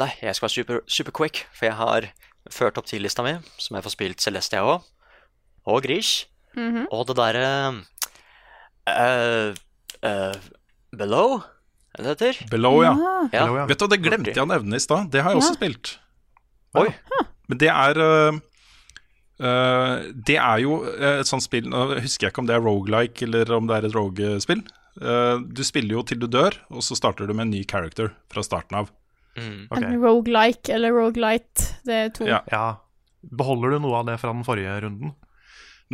Nei, jeg skal være super, super quick, for jeg har ført opp til lista mi, som jeg får spilt Celestia òg. Og Grish. Mhm. Og det derre uh, uh, Below, er det det heter? Below, ja. Ja. Vet du, Det glemte jeg å nevne i stad. Det har jeg også Ja. spilt. Oi. Men det er øh, øh, Det er jo øh, et sånt spill Nå husker jeg ikke om det er rogelike eller om det er et rogue-spill. Øh, du spiller jo til du dør, og så starter du med en ny character fra starten av. Mm. En roguelike eller rogelight. Det er to. Ja. Ja. Beholder du noe av det fra den forrige runden?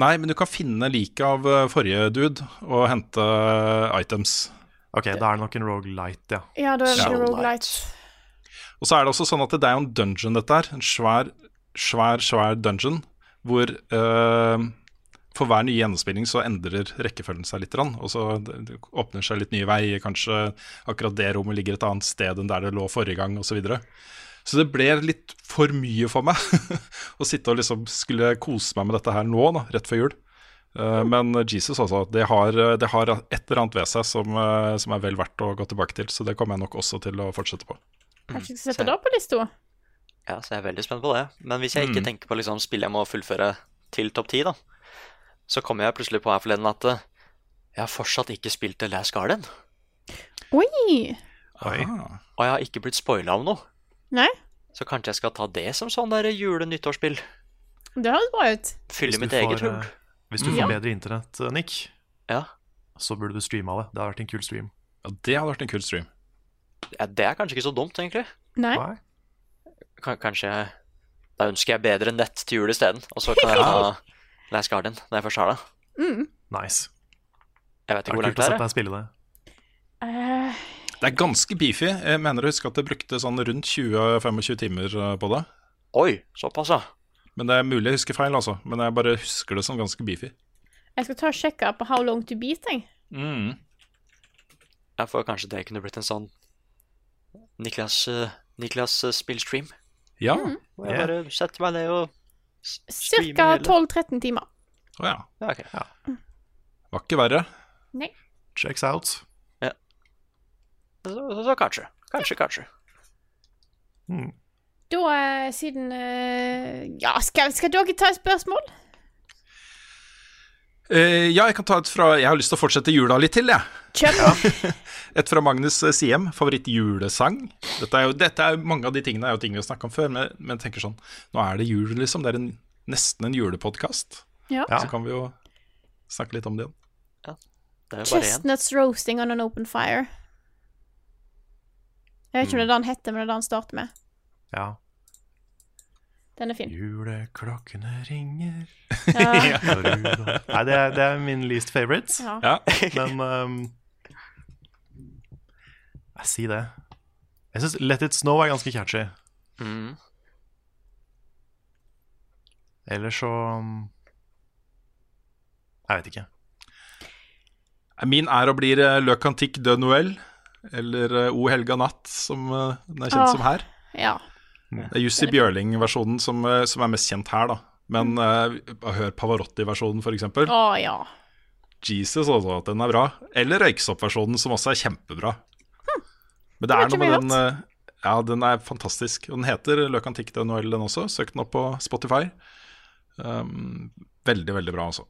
Nei, men du kan finne liket av eh, forrige dude og hente eh, items. Ok, da er det nok en roguelite, ja. Ja, da er det ikke roguelite. Og så er det også sånn at det er jo en dungeon, dette her. En svær, svær, svær dungeon. Hvor uh, for hver nye gjennomspilling så endrer rekkefølgen seg litt. Og så åpner seg litt nye veier. Kanskje akkurat det rommet ligger et annet sted enn der det lå forrige gang, osv. Så, videre. så det ble litt for mye for meg [laughs] å sitte og liksom skulle kose meg med dette her nå, da, rett før jul. Eh, men Jesus, altså. Det har, det har et eller annet ved seg som, eh, som er vel verdt å gå tilbake til. Så det kommer jeg nok også til å fortsette på. Kanskje jeg skal sette det opp på lista? Ja, så jeg er veldig spent på det. Men hvis jeg ikke Mm. tenker på liksom spill jeg må fullføre til topp ti, da, så kommer jeg plutselig på her forleden at eh, jeg har fortsatt ikke spilt The Last Garden. Oi! Og jeg har ikke blitt spoila om noe. Nei, Så kanskje jeg skal ta det som sånn der jule-nyttårsspill. det høres bra ut. Fylle mitt eget hull. eh, Hvis du Mm. får Ja. bedre internett, eh, Nick, Ja. så burde du streame det. Det hadde vært en kul stream. Ja, Det hadde vært en kul stream. Ja, det er kanskje ikke så dumt, egentlig. Nei. Kan- Kanskje Da ønsker jeg bedre nett til jul isteden. Og så kan jeg [laughs] ha Last Garden når jeg først har det. Mm. Nice. Jeg vet ikke hvor er langt kult å det sette er. deg det. Eh, Det er ganske beefy. Jeg mener å huske at jeg brukte sånn rundt 20-25 timer eh, på det. Oi, såpass, ja. Men det er mulig jeg husker feil, altså. Men jeg bare husker det som ganske beefy. jeg skal ta og sjekke på How Long To Beat, jeg. Mm. Ja, for kanskje det kunne blitt en sånn Niklas, uh, Niklas spillstream. Ja. Hvor jeg bare setter meg ned og streamer Cirka hele. 12-13 timer. Å ja. Ja, ok. Var ikke verre. Nei. Checks out. Ja. Så, så, så kanskje. Kanskje, kanskje. Da, eh, siden eh, Ja, skal, skal dere ta et spørsmål? Eh, ja, jeg kan ta et fra Jeg har lyst til å fortsette jula litt til, jeg. Kjør Ja. [laughs] Et fra Magnus eh, Siem. Favorittjulesang. Dette er jo, dette er mange av de tingene er jo ting vi har snakka om før, men, men tenker sånn Nå er det jul, liksom. Det er en, nesten en julepodkast. Ja. Så kan vi jo snakke litt om det igjen. Det er jo bare én. Chestnuts roasting on an open fire. Jeg vet ikke om det er det han heter, men det er det han starter med. Ja. Den er fin. Juleklokkene ringer Ja. [laughs] Nei, det er, det er min least favorite. Ja. Ja. [laughs] Men um, Jeg sier det. Jeg syns Let It Snow er ganske catchy. Mm. Eller så um, Jeg vet ikke. Min er og blir eh, Le Cantique de Noël, eller eh, O helga natt, som eh, den er kjent Åh. som her. Ja. Det er Jussi Bjørling-versjonen som, som er mest kjent her, da. Men eh, hør Pavarotti-versjonen, f.eks. Å ja. Jesus, altså, at den er bra. Eller Røyksopp-versjonen, som også er kjempebra. Men det er noe med den eh, Ja, den er fantastisk. Og den heter Løk Cantique de den også. Søk den opp på Spotify. Um, veldig, veldig bra, altså.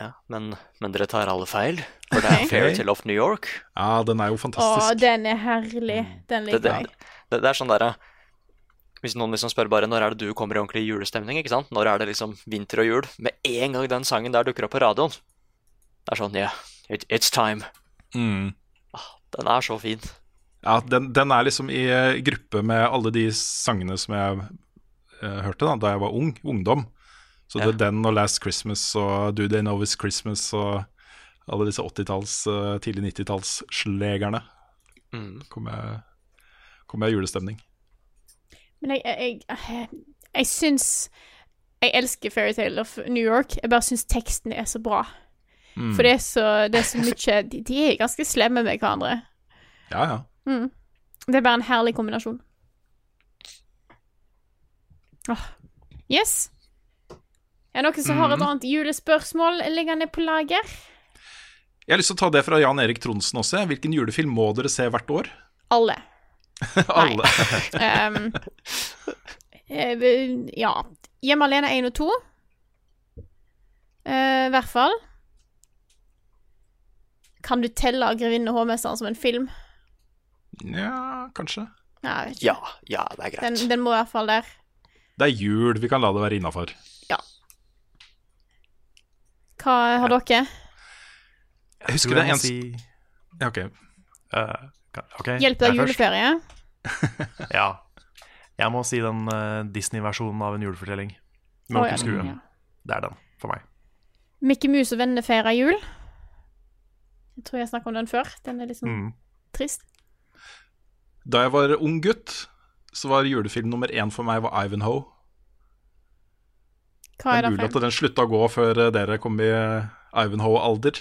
Ja, men, men dere tar alle feil. For det er. [laughs] Fairytale of New York. Ja, den er jo fantastisk. Å, den er herlig. Den Det, jeg. det, jeg. det, det er sånn derre Hvis noen liksom spør bare når er det du kommer i ordentlig julestemning, ikke sant? Når er det liksom vinter og jul? Med en gang den sangen der dukker opp på radioen. Det er sånn, yeah, it, it's time. Mm. Den er så fin. Ja, den, den er liksom i eh, gruppe med alle de sangene som jeg eh, hørte da da jeg var ung, ungdom. Så det er den og Last Christmas og Do They Know It's Christmas og alle disse 80-talls, eh, tidlig 90-tallsslegerne. Mm. Kom jeg, kom jeg i julestemning. Men jeg, jeg, jeg, jeg syns Jeg elsker Fairytale of New York. Jeg bare syns teksten er så bra. Mm. For det er så, det er så mye de, de er ganske slemme med hverandre. Ja, ja. Mm. Det er bare en herlig kombinasjon. Åh. Yes. Er det noen som har et Mhm. annet julespørsmål liggende på lager? Jeg har lyst til å ta det fra Jan Erik Tronsen også. Hvilken julefilm må dere se hvert år? Alle. [laughs] Alle. Eh, ja. Hjemme alene 1 og 2. Eh, I hvert fall. Kan du telle 'Grevinne og hovmesteren' som en film? Ja, kanskje. Ikke. Ja, ja, det er greit. Den, den må i hvert fall der. Det er jul, vi kan la det være innafor. Hva har dere? Jeg husker det eneste en si Ja, ok. Uh, okay. ok, Hjelp deg juleferie? [laughs] Ja. Jeg må si den uh, Disney-versjonen av en julefortelling. Med oh, onkel ja, Skrue. ja. Det er den for meg. Mickey Mouse og vennene feirer jul. Jeg tror jeg snakket om den før. Den er litt sånn Mm. trist. Da jeg var ung gutt, så var julefilm nummer én for meg var Ivanhoe. Hva er Det er mulig at den slutta å gå før eh, dere kom i Ivanhoe-alder.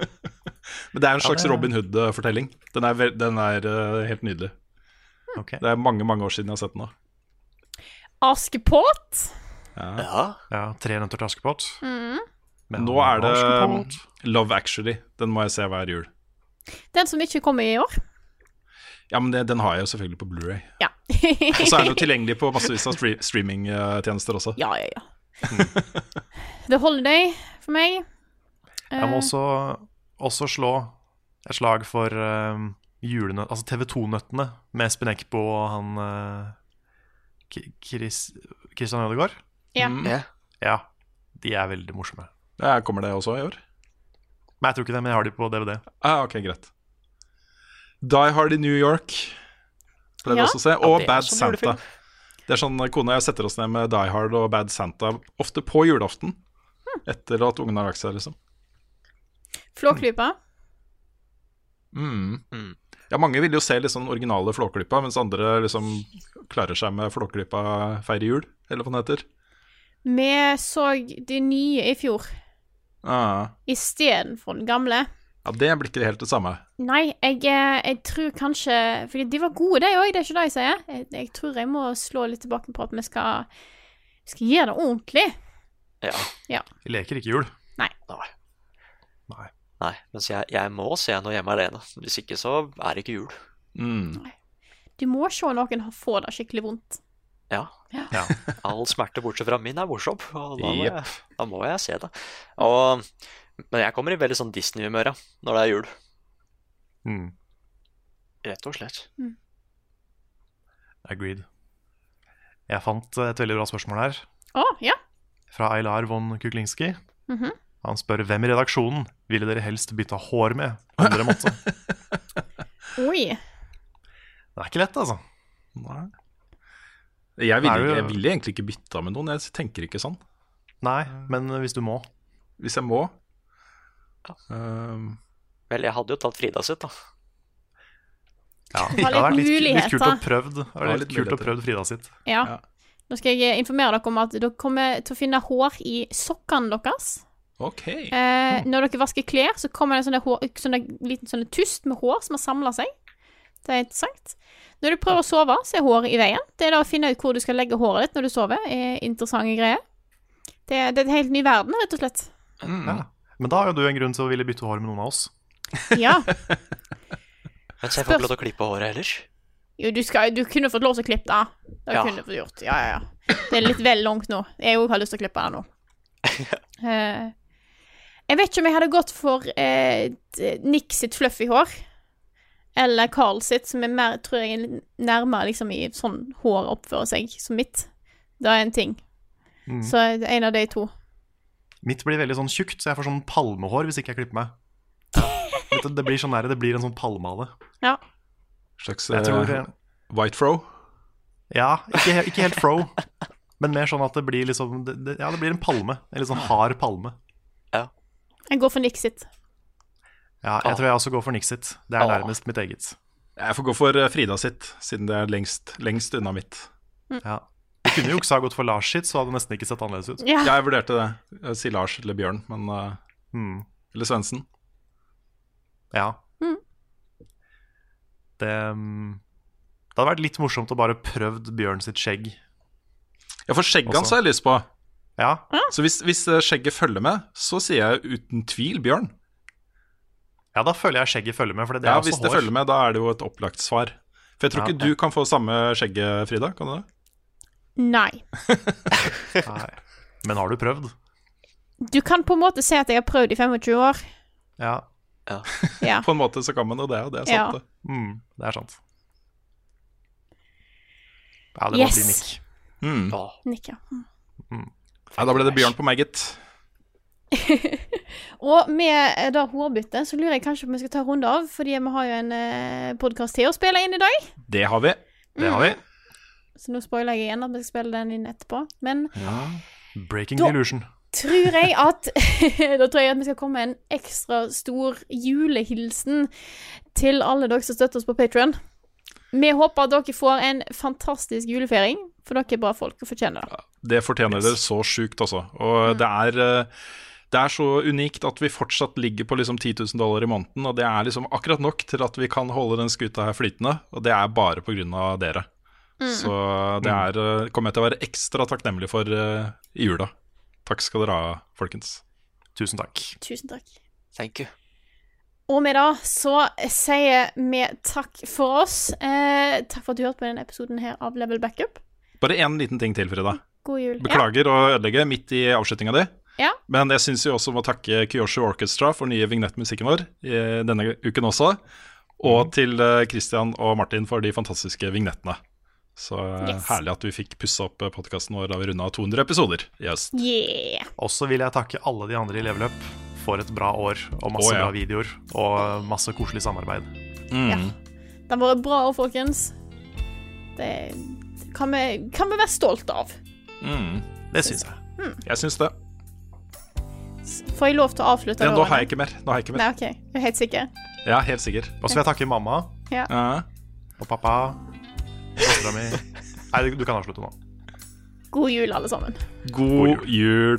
[laughs] Men det er en Ja, slags det- Robin Hood-fortelling. Den den er eh, helt nydelig. Okay. Det er mange mange år siden jeg har sett den. da Askepott? Ja. Ja, Tre nøtter til Askepott. Mm. Men Nå er det Askepott. Love Actually. Den må jeg se hver jul. Den som ikke kommer i år? Ja, men det, Den har jeg jo selvfølgelig på Blu-ray Ja. Og [laughs] så er den jo [laughs] tilgjengelig på massevis av streamingtjenester også. Ja, ja, ja. [laughs] The Holiday for meg. Jeg må Eh, også, også slå et slag for um, julenø- altså TV 2-nøttene med Espen Eckbo og han uh, Chris, Christian Ødegaard. Ja. Mm. Ja, de er veldig morsomme. Ja, kommer det også i år? Men jeg tror ikke det, men jeg har de på DVD. Ah, ok, greit. Die Hard i New York pleide jeg Ja. også å se. Og det er Bad sånn Santa. julefilm. Det er sånn Kona og jeg setter oss ned med Die Hard og Bad Santa ofte på julaften. Etter at ungene har lagt seg, liksom. Flåklypa. Mm. Ja, mange vil jo se liksom den originale Flåklypa, mens andre liksom klarer seg med Flåklypa feirer jul, eller hva den heter. Vi så de nye i fjor Ah. istedenfor den gamle. Ja, det blir ikke helt det samme. Nei, jeg, eh, jeg tror kanskje Fordi de var gode, de òg, det er ikke det jeg sier. Jeg, jeg tror jeg må slå litt tilbake på at vi skal, skal gjøre det ordentlig. Ja. Ja. Vi leker ikke jul. Nei. Nei. Nei, mens jeg, jeg må se noe hjemme alene. Hvis ikke så er det ikke jul. Mm. Du må se noen få det skikkelig vondt. Ja. Ja. All smerte bortsett fra min er morsom, og da må, yep. jeg, da må jeg se det. Og, men jeg kommer i veldig sånn Disney-humør ja, når det er jul. Mm. Rett og slett. Agreed. Jeg fant et veldig bra spørsmål her, Å, ja. fra Eilar von Kuklinski. Mhm. Han spør hvem i redaksjonen ville dere helst bytta hår med om dere måtte. [laughs] Oi. Det er ikke lett, altså. Nei. Jeg ville, jo... jeg ville egentlig ikke bytta med noen, jeg tenker ikke sånn. Nei, men hvis du må. Hvis jeg må. Um, Vel, jeg hadde jo tatt Frida sitt, da. Ja, [laughs] Det hadde vært litt litt, kult å prøvd Det litt litt kult å prøvd Frida sitt. Ja. Nå skal jeg informere dere om at dere kommer til å finne hår i sokkene deres. ok. Eh, når dere vasker klær, så kommer det en hår, sånne, liten sånn tust med hår som har samla seg. Det er interessant. Når du prøver å sove, så er håret i veien. Det er da å finne ut hvor du skal legge håret ditt når du sover, er interessante greier. Det, det er en helt ny verden, rett og slett. Ja. Men da har jo du en grunn til å ville bytte hår med noen av oss. Ja. [laughs] Mens jeg får ikke lov til å klippe håret ellers? Jo, du, skal, du kunne fått lov til å klippe det. Det Ja. kunne du fått gjort. Ja, ja, ja. Det er litt vel langt nå. Jeg òg har lyst til å klippe det nå. Uh, [laughs] jeg vet ikke om jeg hadde gått for uh, Nick sitt fluffy hår. Eller Carl sitt, som er mer, tror jeg, er nærmere liksom i sånn hår oppfører seg som mitt. Det er en ting. Mm. Så en av de to. Mitt blir veldig sånn tjukt, så jeg får sånn palmehår hvis ikke jeg klipper meg. Vet Det blir sånn der, det blir en sånn palmehale. Ja. Slags tror- eh, white fro. Ja, ikke, ikke helt fro, men mer sånn at det blir liksom det, det, Ja, det blir en palme. En litt sånn hard palme. Ja. Jeg går for Nixit. Ja, jeg tror jeg også går for Nixit. Det er nærmest mitt eget. Jeg får gå for eh, Frida sitt, siden det er lengst, lengst unna mitt. Ja. Jeg kunne jo ikke ha gått for Lars sitt, så hadde det nesten ikke sett annerledes ut. Ja. Jeg vurderte det. Jeg sier Lars eller Bjørn, men uh, Mm. Eller Svendsen. Ja. Mm. Det, um, det hadde vært litt morsomt å bare prøvd Bjørn sitt skjegg. Ja, for skjegget hans har jeg lyst på. Ja. Så hvis, hvis eh, skjegget følger med, så sier jeg uten tvil Bjørn. ja, da føler jeg skjegget følger med, for det, er Ja, også Hvis hår. det følger med, da er det jo et opplagt svar. For jeg tror Ja, ikke du kan få samme skjegget, Frida. Kan du det? Nei. Nei. Men har du prøvd? Du kan på en måte si at jeg har prøvd i 25 år. Ja. [laughs] Ja. På en måte så kan man jo det, og det er sant, Ja. det. Mm, det er sant. Ja, det må Yes. bli Nick. Mm. Nick, ja. Mm. Ja, da ble det Bjørn på meg, gitt. [laughs] Og med eh, da hårbytte, så lurer jeg kanskje på om vi skal ta en runde av, fordi vi har jo en eh, podkast til å spille inn i dag. Det har vi. Det har vi. Så nå spoiler jeg igjen at vi skal spille den inn etterpå. Men Breaking Da- illusion. tror jeg [laughs] at [laughs] Da tror jeg at vi skal komme med en ekstra stor julehilsen til alle dere som støtter oss på Patron. Vi håper at dere får en fantastisk julefeiring, for dere er bra folk og fortjener det. Det fortjener dere så sjukt, altså. Og det er eh, det er så unikt at vi fortsatt ligger på liksom 10 000 dollar i måneden, og det er liksom akkurat nok til at vi kan holde den skuta her flytende, og det er bare pga. dere. Mm. Så det er, eh, kommer jeg til å være ekstra takknemlig for uh, i jula. Takk skal dere ha, folkens. Tusen takk. Tusen takk. Thank you. Og med det så sier vi takk for oss. Eh, takk for at du hørte på denne episoden her av Level Backup. Bare én liten ting til, Frida. God jul. Beklager å ødelegge midt i avslutninga di. Ja. Men jeg syns vi også må takke Kyosho Orchestra for nye vignettmusikken vår denne uken også. Og til eh, Christian og Martin for de fantastiske vignettene. Så eh, Yes. herlig at vi fikk pussa opp podkasten vår da vi runda 200 episoder i høst. Yeah. Og så vil jeg takke alle de andre i Leveløp for et bra år og masse oh, ja. bra videoer og masse koselig samarbeid. Ja. Det har vært bra år, folkens. Det kan vi, kan vi være stolt av. Mm. Det syns jeg. Mm. Jeg syns det. Får jeg lov til å avslutte? Ja, nå har jeg ikke mer. Nå har jeg ikke mer. Nei, OK. Er helt sikker. Ja, helt sikker. Og så vil jeg takke mamma Ja. og pappa. Nei, du- du kan avslutte nå. God jul, alle sammen. God jul.